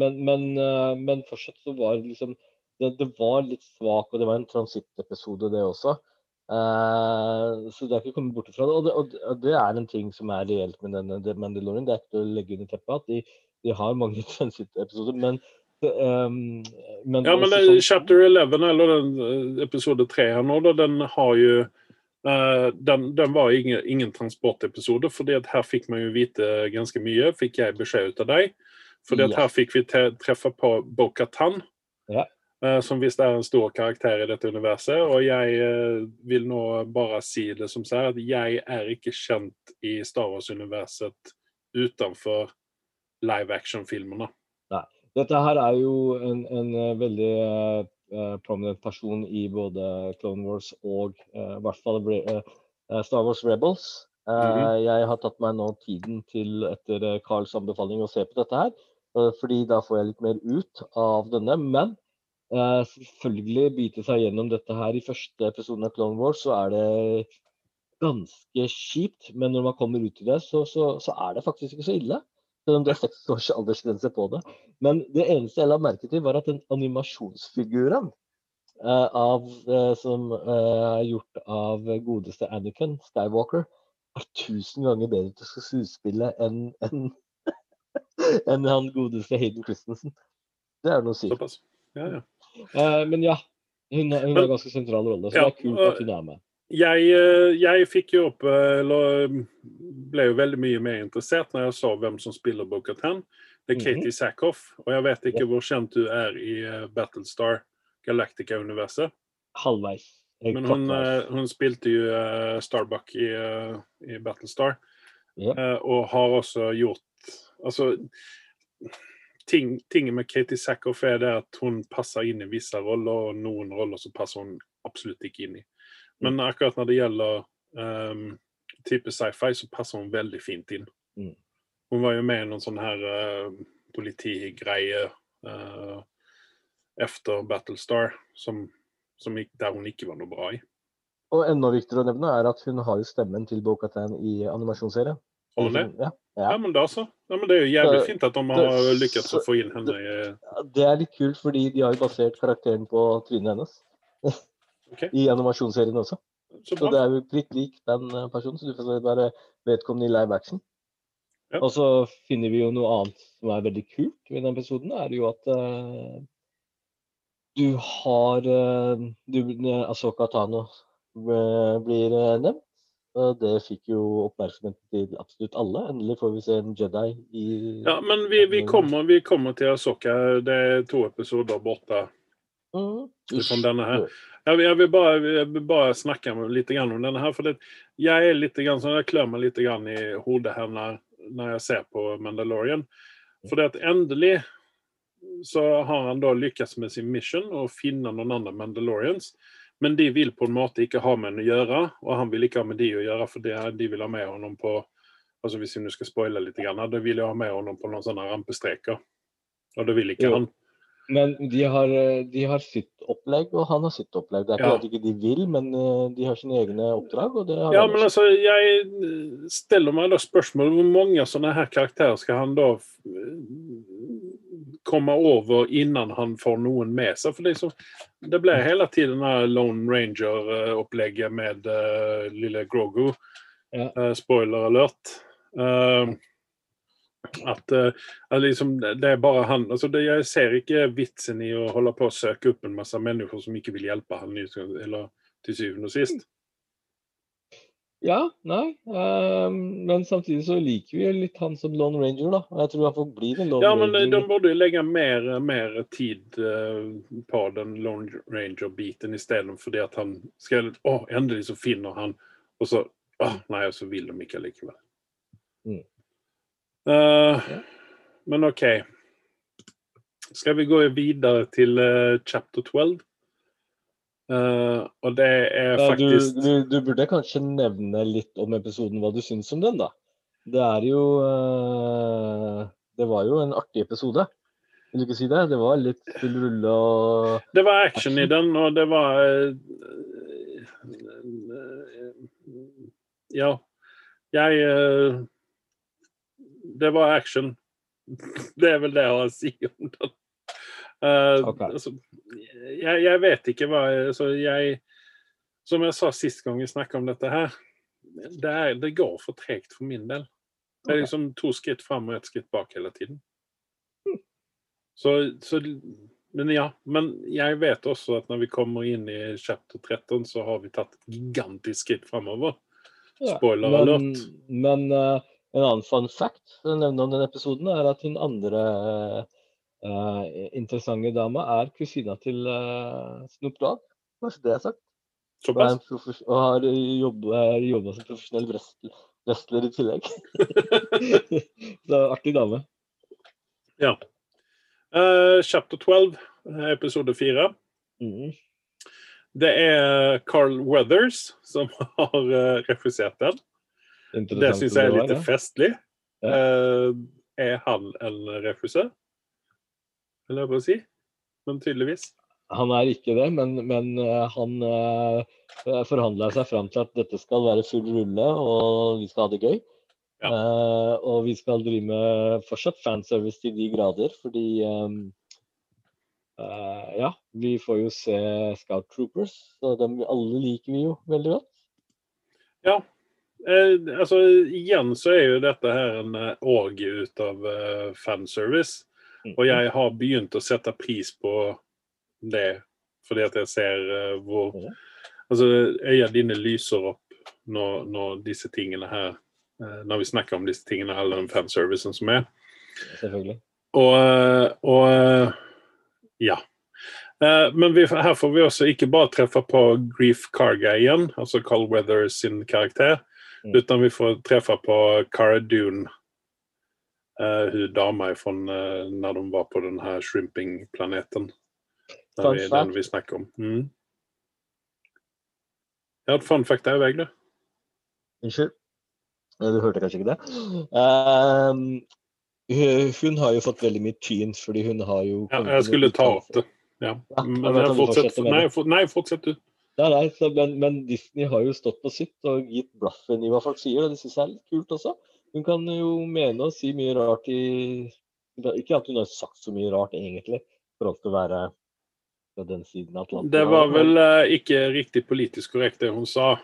men, men, eh, men fortsatt så var det liksom det, det var litt svak, og det var en transitt-episode, det også. Så det er ikke kommet bort ifra det. Og det, og det- er en ting som er reelt med denne Mandalorian. Det er ikke å legge under teppet at de, de har mange transittepisoder. men ehm, men, Ja, men det, sesong- chapter 11, eller den eh, episode 3 her nå, da, den har jo uh, den, den var ingen, ingen transportepisode, for her fikk man jo vite ganske mye, fikk jeg beskjed ut av deg. For Ja. her fikk vi te, treffe på Bo-Katan, Ja. uh, som visst er en stor karakter i dette universet. Og jeg uh, vil nå bare si det som sier at jeg er ikke kjent i Star Wars-universet utenfor live action-filmene. Dette her er jo en, en eh, veldig eh, prominent person i både Clone Wars og uh, i hvert fall eh, Star Wars Rebels. Mm -hmm. Jeg har tatt meg nå tiden til, etter Carls anbefaling, å se på dette her. fordi da får jeg litt mer ut av denne. Men selvfølgelig bite seg gjennom dette her i første episode av Clone Wars, så er det ganske kjipt. Men når man kommer ut i det, så, så, så er det faktisk ikke så ille. Selv om det er seks års aldersgrense på det. Men det eneste jeg la merke til, var at den animasjonsfiguren uh, av, uh, som eh, er gjort av godeste Anakin Skywalker, er tusen ganger bedre til å skuespille enn enn- en han godeste Hayden Christensen. Det er noe. Såpass. Ja, ja. Men ja, hun, hun har ganske sentral rolle, så det er kult at hun er med. Jeg, eh, jeg fikk jo opp eh, Eller ble jo veldig mye mer interessert når jeg så hvem som spiller Bo-Katan. Det er Mhm. Katie Sackhoff. Og jeg vet ikke hvor kjent du er i eh, Battlestar Galactica-universet. Halvveis. Eh, Men hun, eh, hun spilte jo eh, Starbuck i, eh, i Battlestar. Eh, og har også gjort Altså ting, Tinget med Katie Sackhoff er det at hun passer inn i visse roller, og noen roller så passer hun absolutt ikke inn i. Men akkurat når det gjelder um, type sci-fi, så passer hun veldig fint inn. Mm. Hun var jo med i noen sånn her uh, politigreie uh, efter Battlestar, som, som gikk, der hun ikke var noe bra i. Og enda viktigere å nevne er at hun har jo stemmen til Bo-Katan i animasjonsserien. Hun det? Ja. Ja, men da så. Ja, men det er jo jævlig fint at de det- har lykkes å få inn henne i Det er litt kult, fordi de har jo basert karakteren på trynet hennes. Ok. I animasjonsserien også. Så Så det er jo litt lik den eh, personen, så du får være vedkommende i live action. Ja. Og så finner vi jo noe annet som er veldig kult ved den episoden, er jo at uh, du har uh, du, Asoka Tano eh, blir eh, nevnt. Det fikk jo oppmerksomheten til absolutt alle. Endelig får vi se en Jedi i Ja, men vi, vi, kommer, vi kommer til Asoka. Det er to episoder borte Mm. fra denne her. Jeg, vil- jeg, vil bare, jeg vil bare snakke litt grann om denne her. For det, jeg er litt grann, sånn, jeg klør meg litt grann i hodet her når, når jeg ser på Mandalorian. For det at endelig så har han da lykkes med sin mission å finne noen andre Mandalorians. Men de vil på en måte ikke ha med henne å gjøre, og han vil ikke ha med de å gjøre, for det, de vil ha med honom på altså Hvis vi skal spoile litt, grann, de vil jeg ha med honom på noen sånne rampestreker. Og det vil ikke han. Men de har, eh, de har sitt opplegg, og han har sitt opplegg. Det er ikke Ja. at ikke de vil, men eh, de har sine egne oppdrag. og det har Ja, men altså, jeg stiller meg da spørsmålet hvor mange sånne her karakterer skal han da komme over innan han får noen med seg? For det, så, det ble hele tiden Lone Ranger-opplegget med uh, lille Grogu. Ja. Uh, spoiler alert. Eh, at eh, at liksom, det er bare han altså det, Jeg ser ikke vitsen i å holde på å søke opp en masse mennesker som ikke vil hjelpe han, eller til syvende og sist. Ja, nei. Um, men samtidig så liker vi litt han som Lone Ranger, da. Og jeg tror han får bli den Lone Ja, men eh, Ranger. de burde legge mer, mer tid eh, på den Lone Ranger-biten istedenfor det at han skal Å, endelig så finner han Og så Å, nei, og så vil de ikke likevel. Mm. Eh, men OK. Skal vi gå videre til uh, chapter 12? Uh, og det er Ja, du, faktisk du, du burde kanskje nevne litt om episoden, hva du syns om den, da. Det er jo eh, Det var jo en artig episode. Vil du ikke si det? Det var litt full rulle og Det var action i den, og det var eh, Ja. Jeg eh, Det var action. Det er vel det jeg har å si om den. Uh, okay. altså, jeg, jeg vet ikke hva altså, jeg som jeg sa sist gang vi snakket om dette her, det, er, det går for tregt for min del. Det er liksom to skritt fram og ett skritt bak hele tiden. Så, så Men ja. Men jeg vet også at når vi kommer inn i chapter 13, så har vi tatt et gigantisk skritt framover. Spoiler alert. alert. Men eh, en annen fun fact å nevne om den episoden, er at hun andre uh, interessante dama er kusina til uh, Snoop Dogg. Kanskje det er sagt. Og, Såpass. og har jobba som profesjonell wrestler, i tillegg. Så artig dame. Eh, chapter 12, eh, episode 4. Mm. Det er Carl Weathers som har uh, refusert den. Det syns jeg er litt festlig. Ja. Eh, er han en refusør? Eller hva si? Men tydeligvis. Han er ikke det, men, men eh, han uh, forhandla seg fram til at dette skal være full rulle, og vi skal ha det gøy. Ja. Eh, og vi skal drive med fortsatt fanservice til de grader, fordi ehm, eh, Ja, vi får jo se Scout Troopers, og dem alle liker vi jo veldig godt. Ja. Eh, altså, igjen så er jo dette her en åg orgie ut av eh, fanservice. Og jeg har begynt å sette pris på det, fordi at jeg ser eh, hvor. Altså, øynene dine lyser opp når, når disse tingene her eh, Når vi snakker om disse tingene, eller den fanservicen som er. Selvfølgelig. Og, eh, og eh, ja. Eh, Men vi, her får vi også ikke bare treffe på Grief Karga igjen, altså Carl Weathers sin karakter, Mm. utan vi får treffe på Cara Dune, eh, hun dama ifrån eh, når de var på den her shrimping-planeten. Den vi, fact. den vi snakker om. Mm. Jeg har et fun fact der du. Unnskyld. Eh, Du hørte kanskje ikke det? Um, hun- hun har jo fått veldig mye tyn, fordi hun har jo Ja, jeg skulle ta opp det. Ja. Ja, Men jeg fortsetter nei, for, nei, fortsett du. Nei, nei, så, men, men Disney har jo stått på sitt og gitt blaffen i hva folk sier, og det syns jeg er litt kult også. Hun kan jo mene og si mye rart i Ikke at hun har sagt så mye rart, egentlig, for alt å være på den siden av Atlanten. Det var vel uh, ikke riktig politisk korrekt, det hun sa.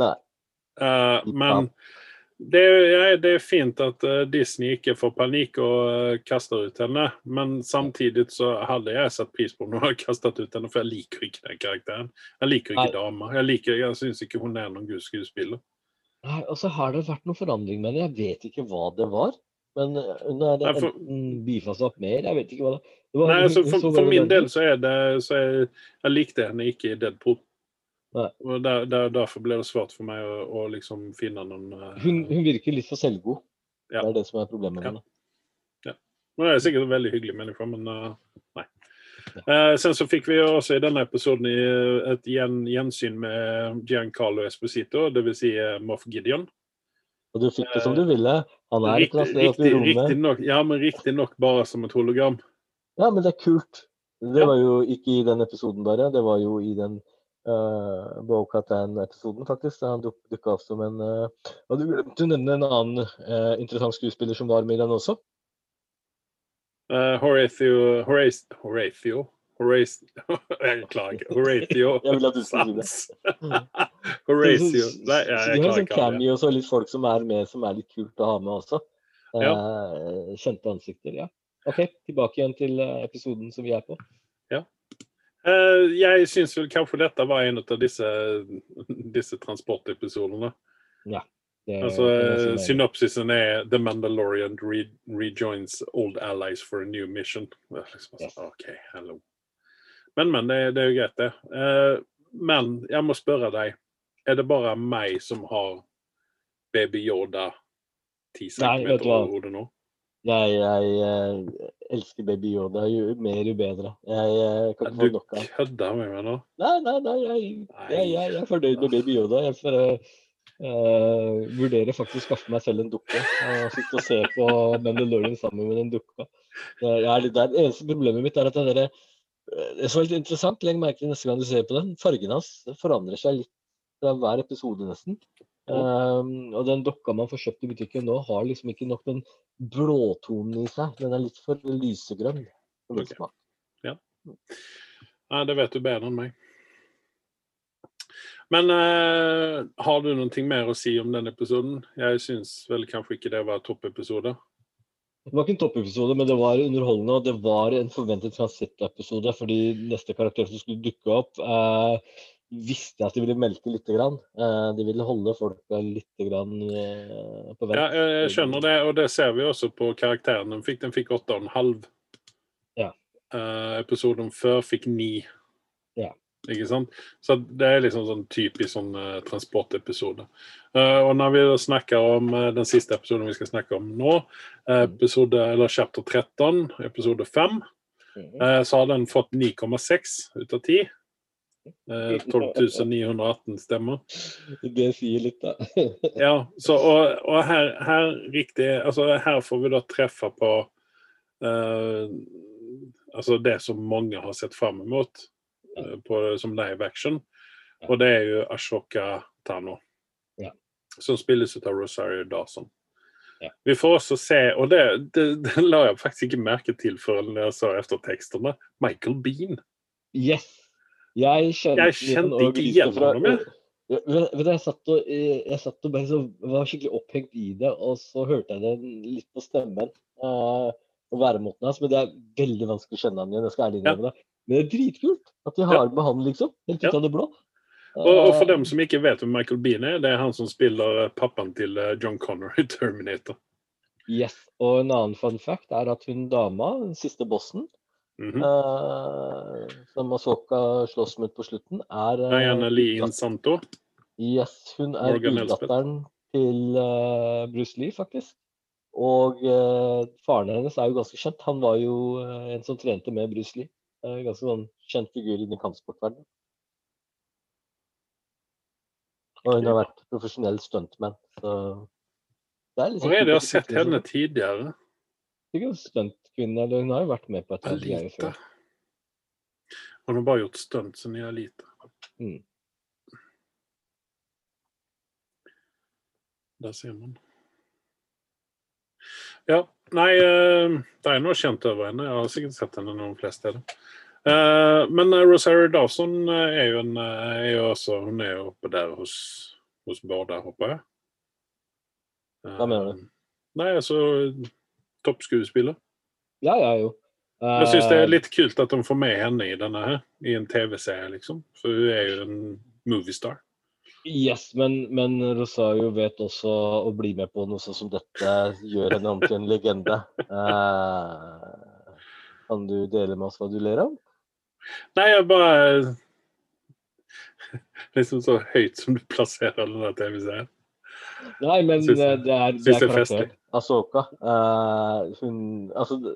Nei. Uh, men det, ja, det er fint at eh, Disney ikke får panikk og eh, kaster ut henne. Men samtidig så hadde jeg satt pris på om hun hadde kastet ut henne, for jeg liker ikke den karakteren. Jeg liker ikke dama. Jeg, liker, jeg syns ikke hun er noen god skuespiller. Nei, og så har det vært noen forandring med henne. Jeg vet ikke hva det var. Men eh, hun er Nei, for- enten opp mer, jeg vet ikke hva det det var. Nei, altså, for, for min del så er det så jeg, Jeg likte henne ikke i Deadpool. Nei. Og der, der, Derfor ble det svårt for meg å, å liksom finne noen uh, hun, hun virker litt for selvgod. Ja. Det er det som er problemet med Ja. henne. Hun er sikkert en veldig hyggelig menneske, men uh, nei. Uh, sen så fikk vi også i denne episoden et gjen, gjensyn med Giancarlo Esposito, dvs. Si, Moff Gideon. Og du fikk det som du ville. Han er Riktig, riktig, riktig nok, ja, men riktignok bare som et hologram. Ja, men det er kult. Det Ja. var jo ikke i den episoden bare, det var jo i den uh, Bo-Katan-episoden, faktisk. Han duk, dukka opp som en uh, Og du glemte å nevne en annen uh, interessant skuespiller som var med i den også. Uh, Horatio Horace, Horatio Horace, Jeg klarer. Horatio Jeg vil at du skal si det. Horatio Nei, Så jeg, jeg de har sånn ikke. og så litt folk som er med, som er litt kult å ha med også. Ja. Eh, kjente ansikter, ja. OK, tilbake igjen til eh, episoden som vi er på. Eh, jeg syns vel kanskje dette var en av disse, disse transportepisodene. Det Altså, det er eh, i. synopsisen er The Mandalorian re rejoins old allies for a new mission. Er Liksom, Yes. sånn, OK, hello. Men, men. Det, det er jo greit, det. Eh, men jeg må spørre deg. Er det bare meg som har Baby Yoda 10 centimeter over hodet nå? Jeg, jeg, eh, elsker Baby Yoda. Jo mer, jo bedre. Jeg, jeg kan ikke få Du nok av kødder med meg nå? Nei, nei, nei. Jeg, jeg, jeg, er fornøyd med Baby Yoda. Jeg får, eh, eh, vurderer faktisk å skaffe meg selv en dukke. Og sitte og se på Mandalorian sammen med den dukka. Jeg er litt der. Det eneste problemet mitt er at den der, det er litt interessant, legg merke til neste gang du ser på den, fargen hans forandrer seg litt fra hver episode nesten. Um, og den dokka man får kjøpt i butikken nå, har liksom ikke nok den blåtonen i seg. Den er litt for lysegrønn. Okay. Ja. Nei, det vet du bedre enn meg. Men uh, har du noe mer å si om den episoden? Jeg syns vel kanskje ikke det var toppepisode. Det var ikke en toppepisode, men det var underholdende, og det var en forventet transittepisode, fordi neste karakter som skulle dukke opp, eh, visste at de ville melke litt. Grann. Eh, de ville holde folka litt grann, eh, på vent. Ja, jeg, jeg skjønner det, og det ser vi også på karakteren. Den fikk, den fikk åtte og en halv. Ja. Eh, episoden før fikk 9. Ja. Ikke sant? Så det er liksom sånn typisk sånn eh, transportepisode. Eh, og når vi snakker om eh, den siste episoden vi skal snakke om nå, eh, episode, eller chapter 13, episode 5, Mhm. eh, så har den fått 9,6 ut av 10. Eh, 12 918 stemmer. Det sier litt, da. Ja, så, og, og her, her, riktig, altså her får vi da treffe på uh, altså det som mange har sett fram mot uh, på, som live action. Og det er jo Ashoka Tano. Ja. Som spilles ut av Rosario Dawson. Ja. Vi får også se, og det, det, det la jeg faktisk ikke merke til før jeg så eftertekstene, Michael Bean. Yes. Jeg kjente, Jeg kjente ikke igjen ham. Ja, vet du, jeg, satt og, eh, jeg satt og bare så, var skikkelig opphengt i det, og så hørte jeg det litt på stemmen uh, og væremåten hans. Men det er veldig vanskelig å kjenne han igjen. jeg skal ærlig innrømme det. Men det er dritkult at de har med han, liksom. Helt ut av det blå. Og, og for Eh, dem som ikke vet hvem Michael Bean er, det er han som spiller pappaen til John Connor i Terminator. Yes. Og en annen fun fact er at hun dama, den siste bossen, Mhm. eh, som Asoka slåss med på slutten, er eh, Diana Lee datt- Insanto. Yes, hun er datteren til eh, Bruce Lee, faktisk. Og eh, faren hennes er jo ganske kjent. Han var jo eh, en som trente med Bruce Lee. Eh, ganske sånn kjent figur i kampsportverdenen. Og hun har vært profesjonell stuntman, så det er liksom Hvor er det jeg har sett henne sånn- tidligere? Sikkert stuntkvinne, eller hun har jo vært med på et eller annet før. Hun har bare gjort stunt siden i Alita. Mm. Der ser man. Ja, nei, eh, det er noe kjent over henne. Jeg har sikkert sett henne noen flere steder. Eh, Men eh, Rosario Dawson er jo en er jo også Hun er jo oppe der hos, hos Bård håper jeg. Hva mener du? Nei, altså Toppskuespiller. Ja, ja, jo. Jeg syns det Eh, er litt kult at de får med henne i denne her, i en TV-serie, liksom. For hun er jo en moviestar. Yes, men, men Rosario vet også å bli med på noe sånt som dette gjør henne om til en legende. Eh, kan du dele med oss hva du ler av? Nei, jeg bare Liksom så høyt som du plasserer denne TV-serien. Nei, men Syns- eh, det er, det er det er karakteren. Asoka. Uh, hun Altså,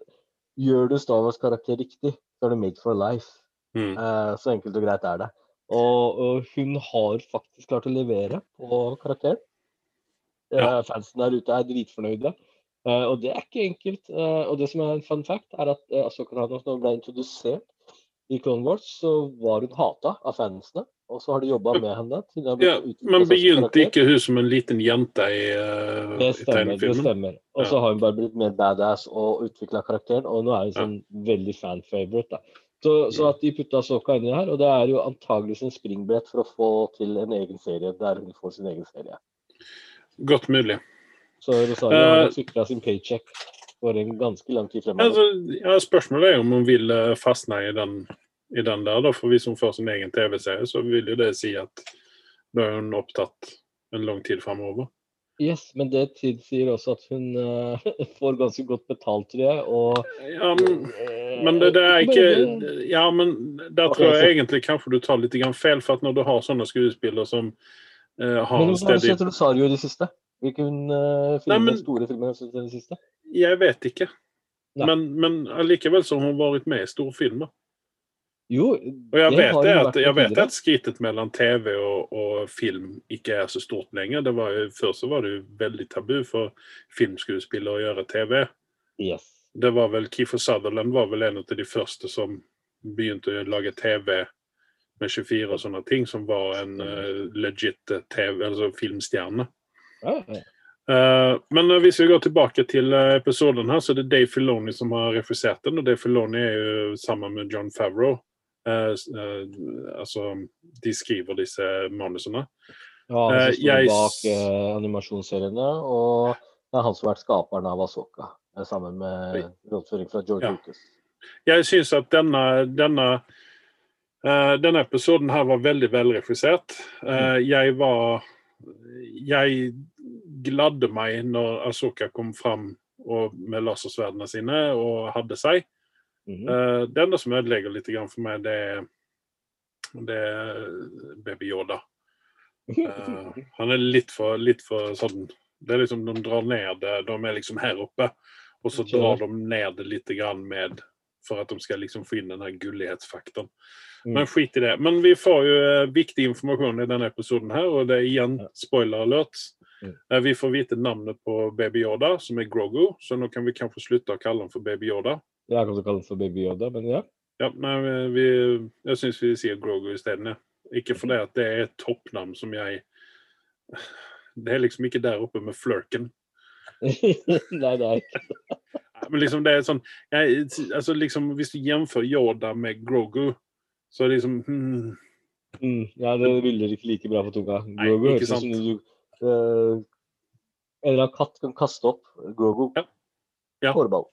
gjør du Star Wars-karakter riktig, så er du made for life. Mm. Uh, så enkelt og greit er det. Og, og hun har faktisk klart å levere på karakteren. Eh, Ja. Fansen der ute er dritfornøyde. Eh, og det er ikke enkelt. Eh, og det som er en fun fact, er at uh, Asoka Tano, nå ble introdusert i Clone Wars, så var hun hata av fansene. Og så har de jobba med henne. Ja, men begynte ikke hun som en liten jente i, uh, Det i stemmer. det stemmer. Og så Ja. har hun bare blitt mer badass og utvikla karakteren, og nå er hun Ja. sånn veldig fan-favorite. Så, så at de putta Soka inni her, og det er jo antageligvis en springbrett for å få til en egen serie der hun får sin egen serie. Godt mulig. Så Rosario har Eh, sikra sin paycheck for en ganske lang tid fremover. Altså, ja, spørsmålet er om hun vil eh, fastne i den, i den der, da. For hvis hun får sin egen TV-serie, så vil jo det si at da er hun opptatt en lang tid fremover. Yes, men det tilsier også at hun uh, får ganske godt betalt, tror jeg. Og Ja, men, eh, men det, det er ikke Ja, men der tror jeg egentlig kanskje du tar litt feil. For at når du har sånne skuespillere som uh, har Men en hvordan har du steady sett Rosario i det siste? Hvilken uh, Nei, men- store filmer har du sett i det siste? Jeg vet ikke. Nei. Men, men allikevel så har hun vært med i store filmer. Jo, Og jeg vet, det at, jeg vet at skrittet mellom TV og, og film ikke er så stort lenger. Det var jo, før så var det jo veldig tabu for filmskuespillere å gjøre TV. Yes. Det var vel Kiefer Sutherland var vel en av de første som begynte å lage TV med 24 og sånne ting, som var en uh, legit TV, altså filmstjerne. Ja, ja. Eh, men eh, hvis vi går tilbake til eh, episoden her, så er det Dave Filoni som har refusert den. Og Dave Filoni er jo sammen med John Favreau altså, de skriver disse manusene. Ja, han som står bak animasjonsseriene, og det er han som har vært skaperen av Asoka, sammen med rådføring fra George Ja. Lucas. Jeg syns at denne, denne, uh, denne episoden her var veldig velregissert. Eh, jeg var Jeg gladde meg når Asoka kom fram med lasersverdene sine og hadde seg. Mhm. Eh, det enda som ødelegger litt for meg, det er, det er Baby Yoda. uh, han er litt for, litt for sånn Det er liksom De drar ned de er liksom her oppe, og så drar de ned det litt grann med for at de skal liksom få inn den her gullighetsfaktoren. Mm. Men skit i det. Men vi får jo eh, viktig informasjon i denne episoden her, og det er igjen spoiler alert. Mm. Eh, vi får vite navnet på Baby Yoda, som er Grogu, så nå kan vi kanskje slutte å kalle han for Baby Yoda. Jeg kan også kalle den for Baby Yoda, men ja. Ja, nei, vi, jeg syns vi sier Grogu isteden. Ikke fordi at det er et toppnavn som jeg Det er liksom ikke der oppe med flørken. Nei, det er ikke Men liksom det er sånn jeg, altså liksom, Hvis du jamfører Yoda med Grogu, så er det liksom hmm, mm, Ja, det ruller ikke like bra på tunga. Grogu høres ut som sant. du En eller annen katt kan kaste opp Grogo. Ja. Ja. Hårball.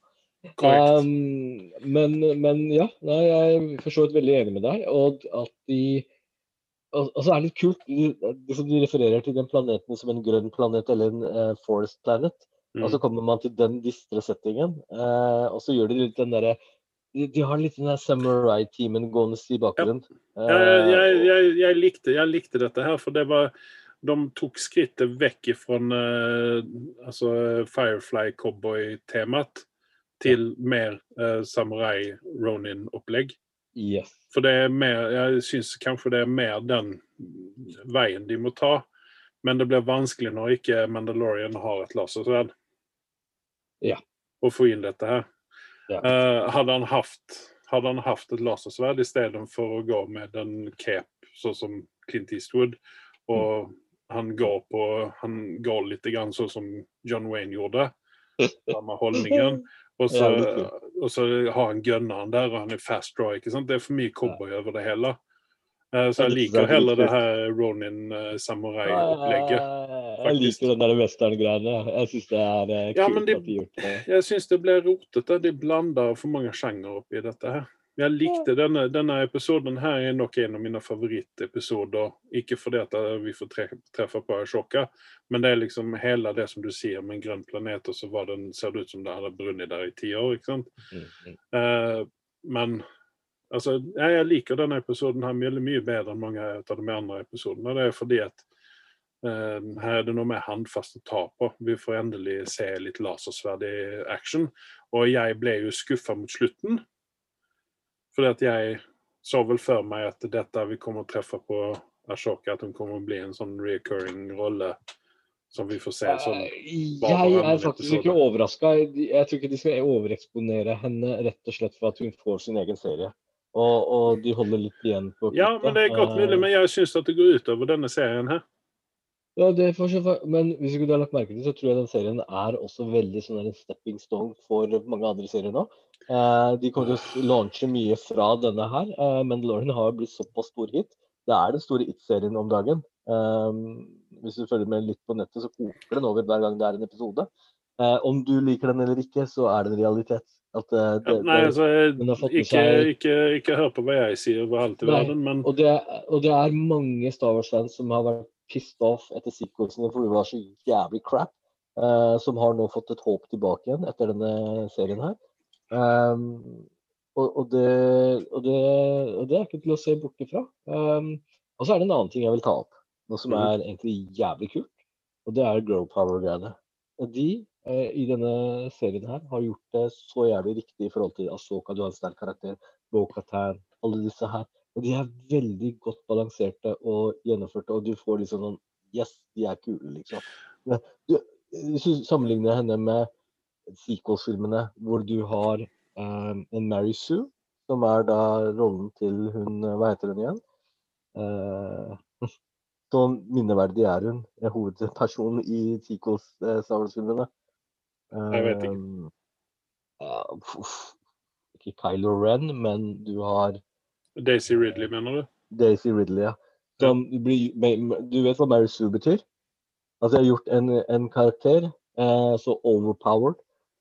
Um, men, men ja, nei, jeg er for så vidt veldig enig med deg. Og at de og, og så er det litt kult de, de, refererer til den planeten som en grønn planet eller en uh, forest planet. Og så Mm. kommer man til den distre settingen, uh, og så gjør de litt den derre de, de har litt den der samurai-teamen gående i bakgrunnen. Eh, jeg, jeg, jeg, likte, jeg likte dette her, for det var De tok skrittet vekk fra altså Firefly-cowboy-temaet til mer eh, samurai-Ronin-opplegg. yes. For det er mer, jeg syns kanskje det er mer den veien de må ta. Men det blir vanskelig når ikke Mandalorian har et lasersverd. Ja. Å få inn dette her. Ja. Eh, hadde, han haft, hadde han haft et lasersverd istedenfor å gå med en cape, sånn som Clint Eastwood, og han går på Han går litt grann sånn som John Wayne gjorde. Samme holdningen. Og så, og så har han gunneren der, og han er fast draw. ikke sant? Det er for mye cowboy over det hele. Eh, Så jeg liker er heller det her Ronin eh, samurai-opplegget. Jeg liker den der western-greiene. Jeg syns det er eh, kult Ja, men de- at de gjort det. Jeg syns det ble rotete. De blander for mange sjangere oppi dette her. Jeg likte denne, denne episoden her er nok en av mine favorittepisoder. Ikke fordi at eh, vi får tre, treffe på Ashoka, men det er liksom hele det som du sier om en grønn planet, og så var den, ser det ut som det hadde brunnet der i ti år. ikke sant? Mm, mm. Eh, men altså, jeg liker denne episoden her mye, mye bedre enn mange av de andre episodene. Det er fordi at eh, her er det noe mer håndfast å ta på. Vi får endelig se litt lasersverd i action. Og jeg ble jo skuffa mot slutten. Fordi at jeg så vel for meg at dette vi kommer å treffe på Ashoka, at hun kommer å bli en sånn recurring rolle som vi får se sånn bare Jeg er faktisk ikke overraska. Jeg tror ikke de skal overeksponere henne rett og slett for at hun får sin egen serie. Og, og de holder litt igjen på Ja, men det er godt Eh, mulig, men jeg syns at det går utover denne serien her. Ja, det får så Men hvis du har lagt merke til, så tror jeg den serien er også veldig sånn en stepping stone for mange andre serier nå. Eh, de kommer til å launche mye fra denne her. Eh, Mandalorian har blitt såpass stor hit. Det er den store it-serien om dagen. Eh, hvis du følger med litt på nettet, så koker den over hver gang det er en episode. Eh, om du liker den eller ikke, så er det en realitet. At, eh, det, Ja, nei, altså, ikke, seg- ikke, ikke hør på hva jeg sier over hele verden, men Og det, og det er mange Star Wars-fans som har vært pissed off etter sequelsene for det var så jævlig crap, Uh, som har nå fått et håp tilbake igjen etter denne serien her. Um, og, og, det, og, det, og det er ikke til å se bort ifra. Um, og så er det en annen ting jeg vil ta opp, noe som Mhm. er egentlig jævlig kult, og det er Grow Power-greiene. Og De uh, i denne serien her har gjort det så jævlig riktig i forhold til Asoka, du har en sterk karakter, Bo-Katan, alle disse her. Og de er veldig godt balanserte og gjennomførte, og du får liksom sånn Yes, de er kule, liksom. Du, hvis du sammenligner henne med sequels-filmene, hvor du har eh, en Mary Sue, som er da rollen til hun eh, Hva heter hun igjen? Eh, så minneverdig er hun, er hovedpersonen i sequels-filmene. Wars-filmene. Jeg vet ikke. Uh, ikke Kylo Ren, men du har Daisy Ridley, mener du? Daisy Ridley, ja. Som du vet hva Mary Sue betyr? Altså, jeg har gjort en, en karakter eh, så overpowered,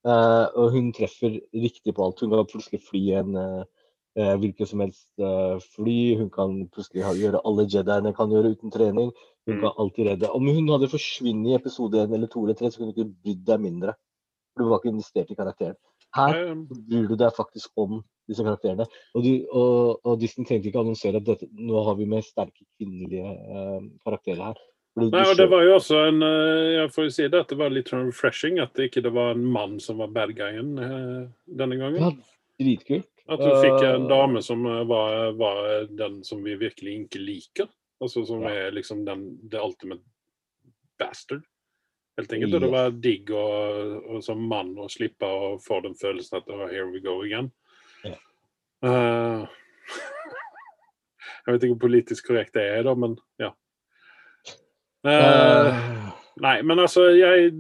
eh, og hun treffer riktig på alt. Hun kan plutselig fly en eh, hvilket som helst eh, fly. Hun kan plutselig ha, gjøre alle Jediene kan gjøre uten trening. Hun Mm. kan alltid redde. Om hun hadde forsvunnet i episode 1 eller 2 eller 3, så kunne du ikke brydd deg mindre. For du var ikke investert i karakteren. Her Nei, bryr du deg faktisk om disse karakterene. Og, du, og, og Disney trengte ikke annonsere at dette, nå har vi med sterke kvinnelige eh, karakterer her. Fordi Nei, og det var jo også en eh, Jeg får jo si det at det var litt sånn refreshing at det ikke det var en mann som var bad guyen eh, denne gangen. ja, dritkult. At du fikk en Eh, dame som eh, var, var den som vi virkelig ikke liker. Altså som Ja. er liksom den the ultimate bastard. Helt enkelt. Og det var digg å- og som mann å slippe å få den følelsen at oh, here we go again. Eh, jeg vet ikke hvor politisk korrekt det er, da, men ja. Uh, Nei, men altså, jeg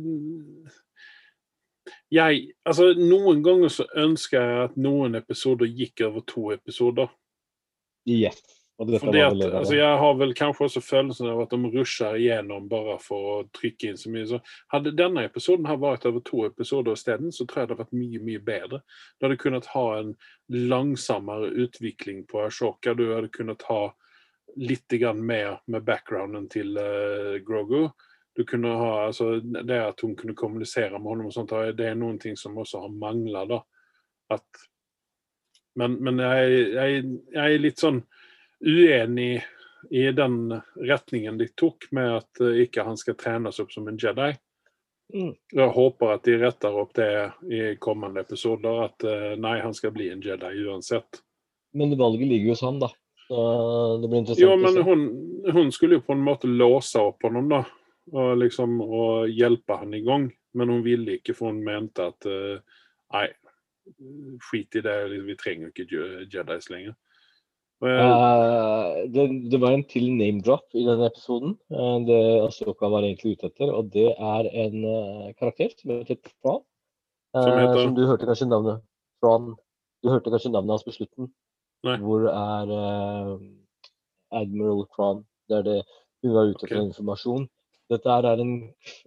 Jeg Altså, noen ganger så ønsker jeg at noen episoder gikk over to episoder. yes. At, altså, jeg har vel kanskje også følelsen av at de rusher igjennom bare for å trykke inn så mye. Så hadde denne episoden her vært over to episoder isteden, så tror jeg det hadde vært mye mye bedre. Du hadde kunnet ha en langsommere utvikling på Ashoka. Du hadde kunnet ha litt mer med backgrounden til uh, Grogu. Du kunne ha, altså, det at hun kunne kommunisere med honom, og sånt, det er noen ting som også har mangla. men men jeg, jeg, jeg er litt sånn uenig i den retningen de tok, med at eh, ikke han skal trenes opp som en Jedi. Mm. Jeg håper at de retter opp det i kommende episoder, at eh, nei, han skal bli en Jedi uansett. Men valget ligger jo sånn, da. Så det blir interessant Jo, men hun, hun skulle jo på en måte låse opp honom, da. Og liksom og hjelpe han i gang. Men hun ville ikke, for hun mente at eh, nei, skit i det, vi trenger ikke Je- Jedis lenger. Eh, det, det var en til name drop i denne episoden. Uh, det Asoka var egentlig ute etter, og det er en uh, karakter som heter Tran. Som heter? som du hørte kanskje navnet. Du hørte kanskje navnet hans på slutten. Nei. Hvor er Admiral Tran? Det er det hun var ute etter okay. informasjon. Dette er en,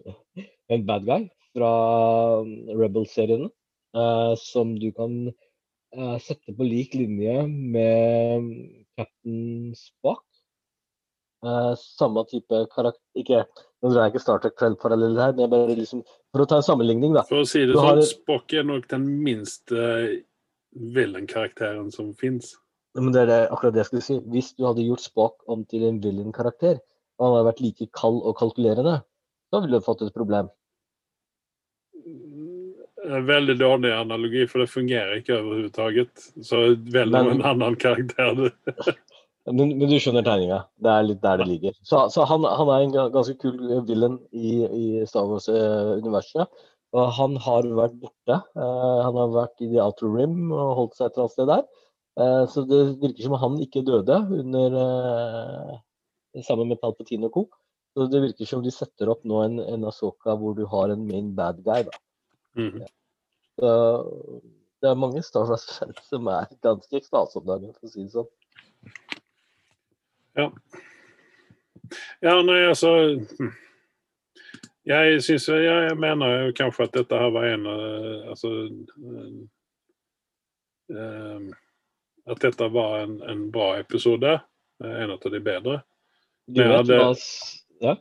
en bad guy fra Rebel-seriene. eh, som du kan eh, sette på lik linje med Captain Spock. Uh, samme type karakter Ikke, Nå drar jeg ikke Star Trek-paralleller her, men bare liksom, for å ta en sammenligning, da. for å si det sånn, har Spock er nok den minste villain-karakteren som fins. Men det er det, akkurat det jeg skulle si. Hvis du hadde gjort Spock om til en villain-karakter, og han hadde vært like kald og kalkulerende, da ville du fått et problem. En Veldig dårlig analogi, for det fungerer ikke overhodet. Så velg en annen karakter. Men, men du skjønner tegninga. Det er litt der det ligger. Så, så han, han er en ganske kul villain i, i Star Wars-universet. Og han har vært borte. Eh, han har vært i The Outer Rim og holdt seg et eller annet sted der. Eh, så det virker som han ikke døde under eh, sammen med Palpatine og co. Så det virker som de setter opp nå en, en Asoka hvor du har en main bad guy. da. Mhm. Så det er mange Star Wars-fans som er ganske ekstase om dagen, for å si det sånn. Ja, Ja, nei, altså hm. Jeg syns jeg, mener jo kanskje at dette her var en av Altså eh, eh, At dette var en, en bra episode. eh, En av de bedre. Du vet hadde- hva Ja?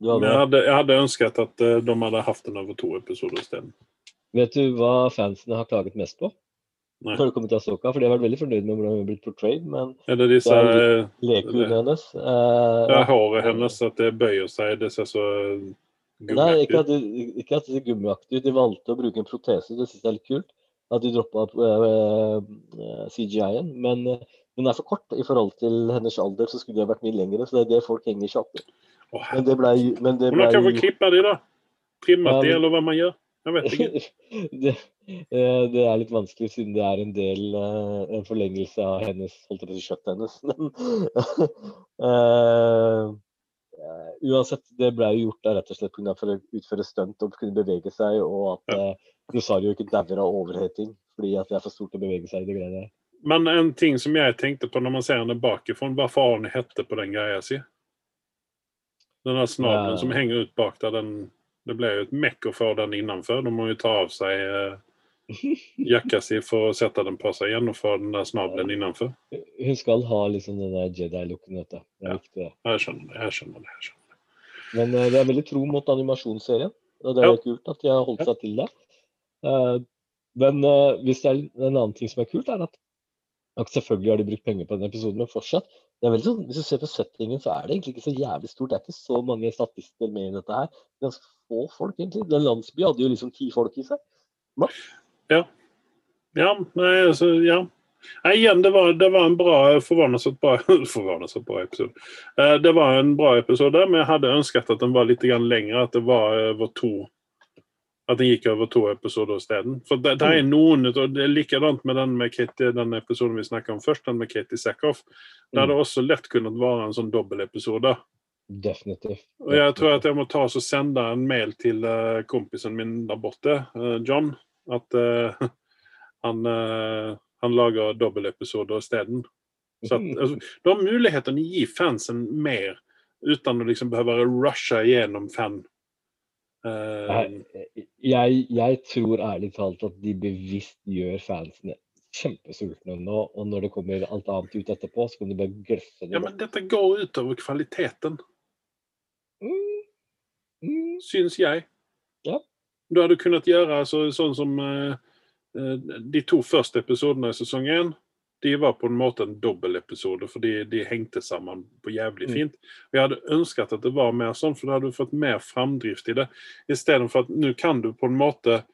Jeg hadde, jeg hadde ønsket at eh, de hadde hatt den over to episoder isteden. Vet du hva fansene har klaget mest på? Nei. Når det kommer til Asoka, for de har vært veldig fornøyd med hvordan hun har blitt portrayed, men Er det disse Det hennes uh, det eh, er håret hennes, at det bøyer seg, det ser så gummiaktig ikke ut. at, det, ikke at det ser gummiaktig ut. De valgte å bruke en protese, det syns jeg er litt kult. At de droppa CGI-en. Men uh, hun er for kort i forhold til hennes alder, så skulle de ha vært mye lengre. Så det er det folk henger seg opp i. Men det ble, Hvordan kan vi klippe de, da? Trimme Ja, de, eller hva man gjør? Jeg vet ikke. det, eh, det er litt vanskelig siden det er en del eh, en forlengelse av hennes holdt jeg på kjøttet hennes. Men eh, uansett, det ble jo gjort da rett og slett pga. for å utføre stunt og kunne bevege seg, og at uh, Rosario ikke dauer av overheting fordi at det er for stort å bevege seg i det greiene der. Men en ting som jeg tenkte på når man ser henne bakifra, hva faen hette på den greia si? Den der snabelen Ja. som henger ut bak der, den Det ble jo et mekk å få den innenfor. De må jo ta av seg eh, jakka si for å sette den på seg igjen og få den der snabelen innenfor. Hun skal ha liksom den der Jedi-looken, vet du. Det er Ja. viktig, det. Jeg skjønner det. jeg skjønner det, jeg skjønner det. Men eh, det er veldig tro mot animasjonsserien. Og det er Ja. kult at de har holdt seg til det. Eh, men eh, hvis det er en annen ting som er kult, er at, at selvfølgelig har de brukt penger på den episoden, men fortsatt det er sånn, Hvis du ser på settingen, så er det egentlig ikke så jævlig stort. Det er ikke så mange statister med i dette her. Ganske få folk, egentlig. Den landsbyen hadde jo liksom ti folk i seg. Ja, nei, altså, ja. Nei, igjen, det var, det var en bra forvandlet bra, bra episode. Eh, det var en bra episode, men jeg hadde ønsket at den var litt lengre. At det var over to At den gikk over to episoder isteden. For det, det er noen og Det er likadant med den med Katie, den episoden vi snakket om først, den med Katie Sackhoff. Det også lett kunnet være en sånn dobbeltepisode. Definitivt. Og jeg tror at jeg må ta og sende en mail til uh, kompisen min der borte, uh, John, at uh, han, han lager dobbeltepisoder isteden. Så at, altså, du har muligheten å gi fansen mer uten å liksom behøve rushe gjennom fan. Eh, jeg, jeg tror ærlig talt at de bevisst gjør fansene kjempesultne nå, og når det kommer alt annet ut etterpå, så kan de bare glefse det. ja, men dette går utover kvaliteten, Mm. Mm. syns jeg. Ja. Du hadde kunnet gjøre så, sånn som eh, de to første episodene i sesong én. De var på en måte en dobbeltepisode, for de, hengte sammen på jævlig Mm. fint. Og Jeg hadde ønsket at det var mer sånn, for da hadde du fått mer framdrift i det. Istedenfor at nå kan du på en måte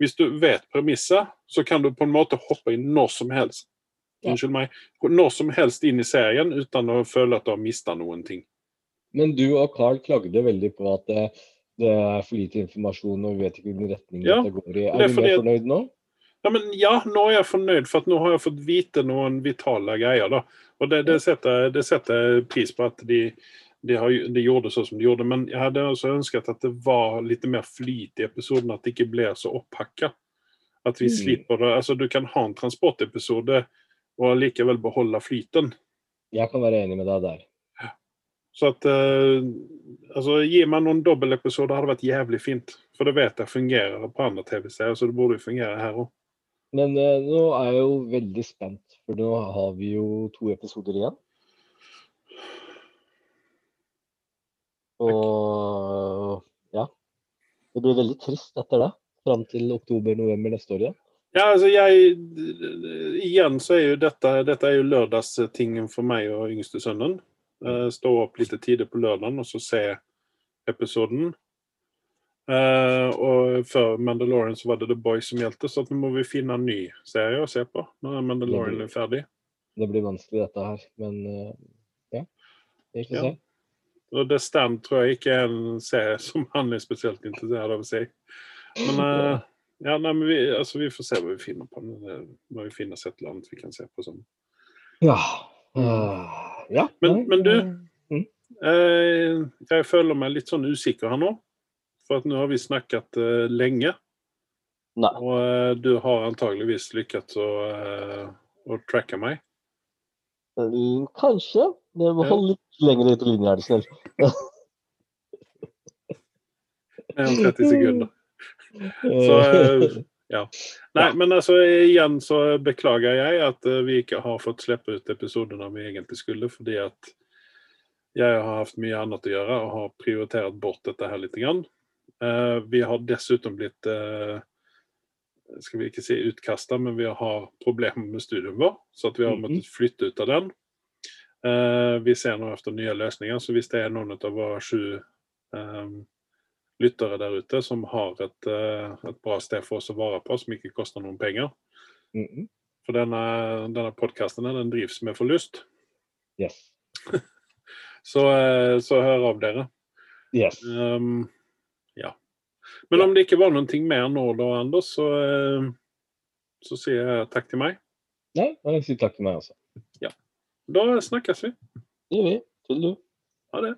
Hvis du vet premisset, så kan du på en måte hoppe inn når som helst. Unnskyld meg. Når som helst inn i serien uten å føle at du har mista noen ting. Men du og Carl klagde veldig på at det, det er for lite informasjon, og vi vet ikke hvilken retning Ja, dette går i. det er Er du mer fornøyd nå? Ja, men ja, nå er jeg fornøyd, for nå har jeg fått vite noen vitale greier. da. Og det, det, setter, det setter pris på at de, de, har, de gjorde sånn som de gjorde. Men jeg hadde også ønsket at det var litt mer flyt i episoden, at det ikke ble så opphakka. At vi Mm. slipper det. Altså, du kan ha en transportepisode og likevel beholde flyten. Jeg kan være enig med deg der. Så at uh, altså, Gi meg noen dobbeltepisoder hadde vært jævlig fint. For det vet jeg fungerer på andre TV-serier, så det burde jo fungere her òg. Men eh, nå er jeg jo veldig spent, for nå har vi jo to episoder igjen. Og ja. Det blir veldig trist etter det. Fram til oktober-november neste år igjen. Ja, altså jeg Igjen så er jo dette Dette er jo lørdagstingen for meg og yngste sønnen. Eh, stå opp litt tidlig på lørdagen og så se episoden. Eh, og før Mandalorian så var det The Boys som gjaldt, så nå må vi finne en ny serie å se på når Mandalorian er ferdig. Det blir vanskelig dette her, men uh, ja. Vi får Ja. Og The Stand tror jeg ikke er en serie som han er spesielt interessert av å se. Men uh, ja, nei, men vi, altså, vi får se hva vi finner på. når må vi finner oss et eller annet vi kan se på sånn. Ja. Eh, ja. Men- men du- Eh, jeg føler meg litt sånn usikker her nå. For at nå har vi snakket uh, lenge. Nei. Og uh, du har antageligvis lykkes å, eh, å tracke meg. eh, Kanskje. Det må Ja. litt lenger ut i linja, er du snill. Eh, 30 sekunder. Så, ja. Nei, Ja. men altså igjen så beklager jeg at vi ikke har fått slippe ut episodene vi egentlig skulle, fordi at jeg har hatt mye annet å gjøre og har prioritert bort dette her litt. Grann. Eh, vi har dessuten blitt eh, skal vi ikke si utkasta, men vi har problemer med studien vår, så at vi har Mhm. måttet flytte ut av den. Eh, vi ser nå etter nye løsninger, så hvis det er noen av våre sju lyttere der ute som har et, et bra sted for oss å vare på, som ikke koster noen penger Mhm. For denne, denne podkasten den drives med forlust. Yes. Så, så hør av dere. yes. Um, ja. Men om det ikke var noe mer nå da, Anders, så, eh, så sier jeg takk til meg. Nei, jeg sier takk til meg også. Ja. Da snakkes vi. Det gjør vi. Til du. Ha det.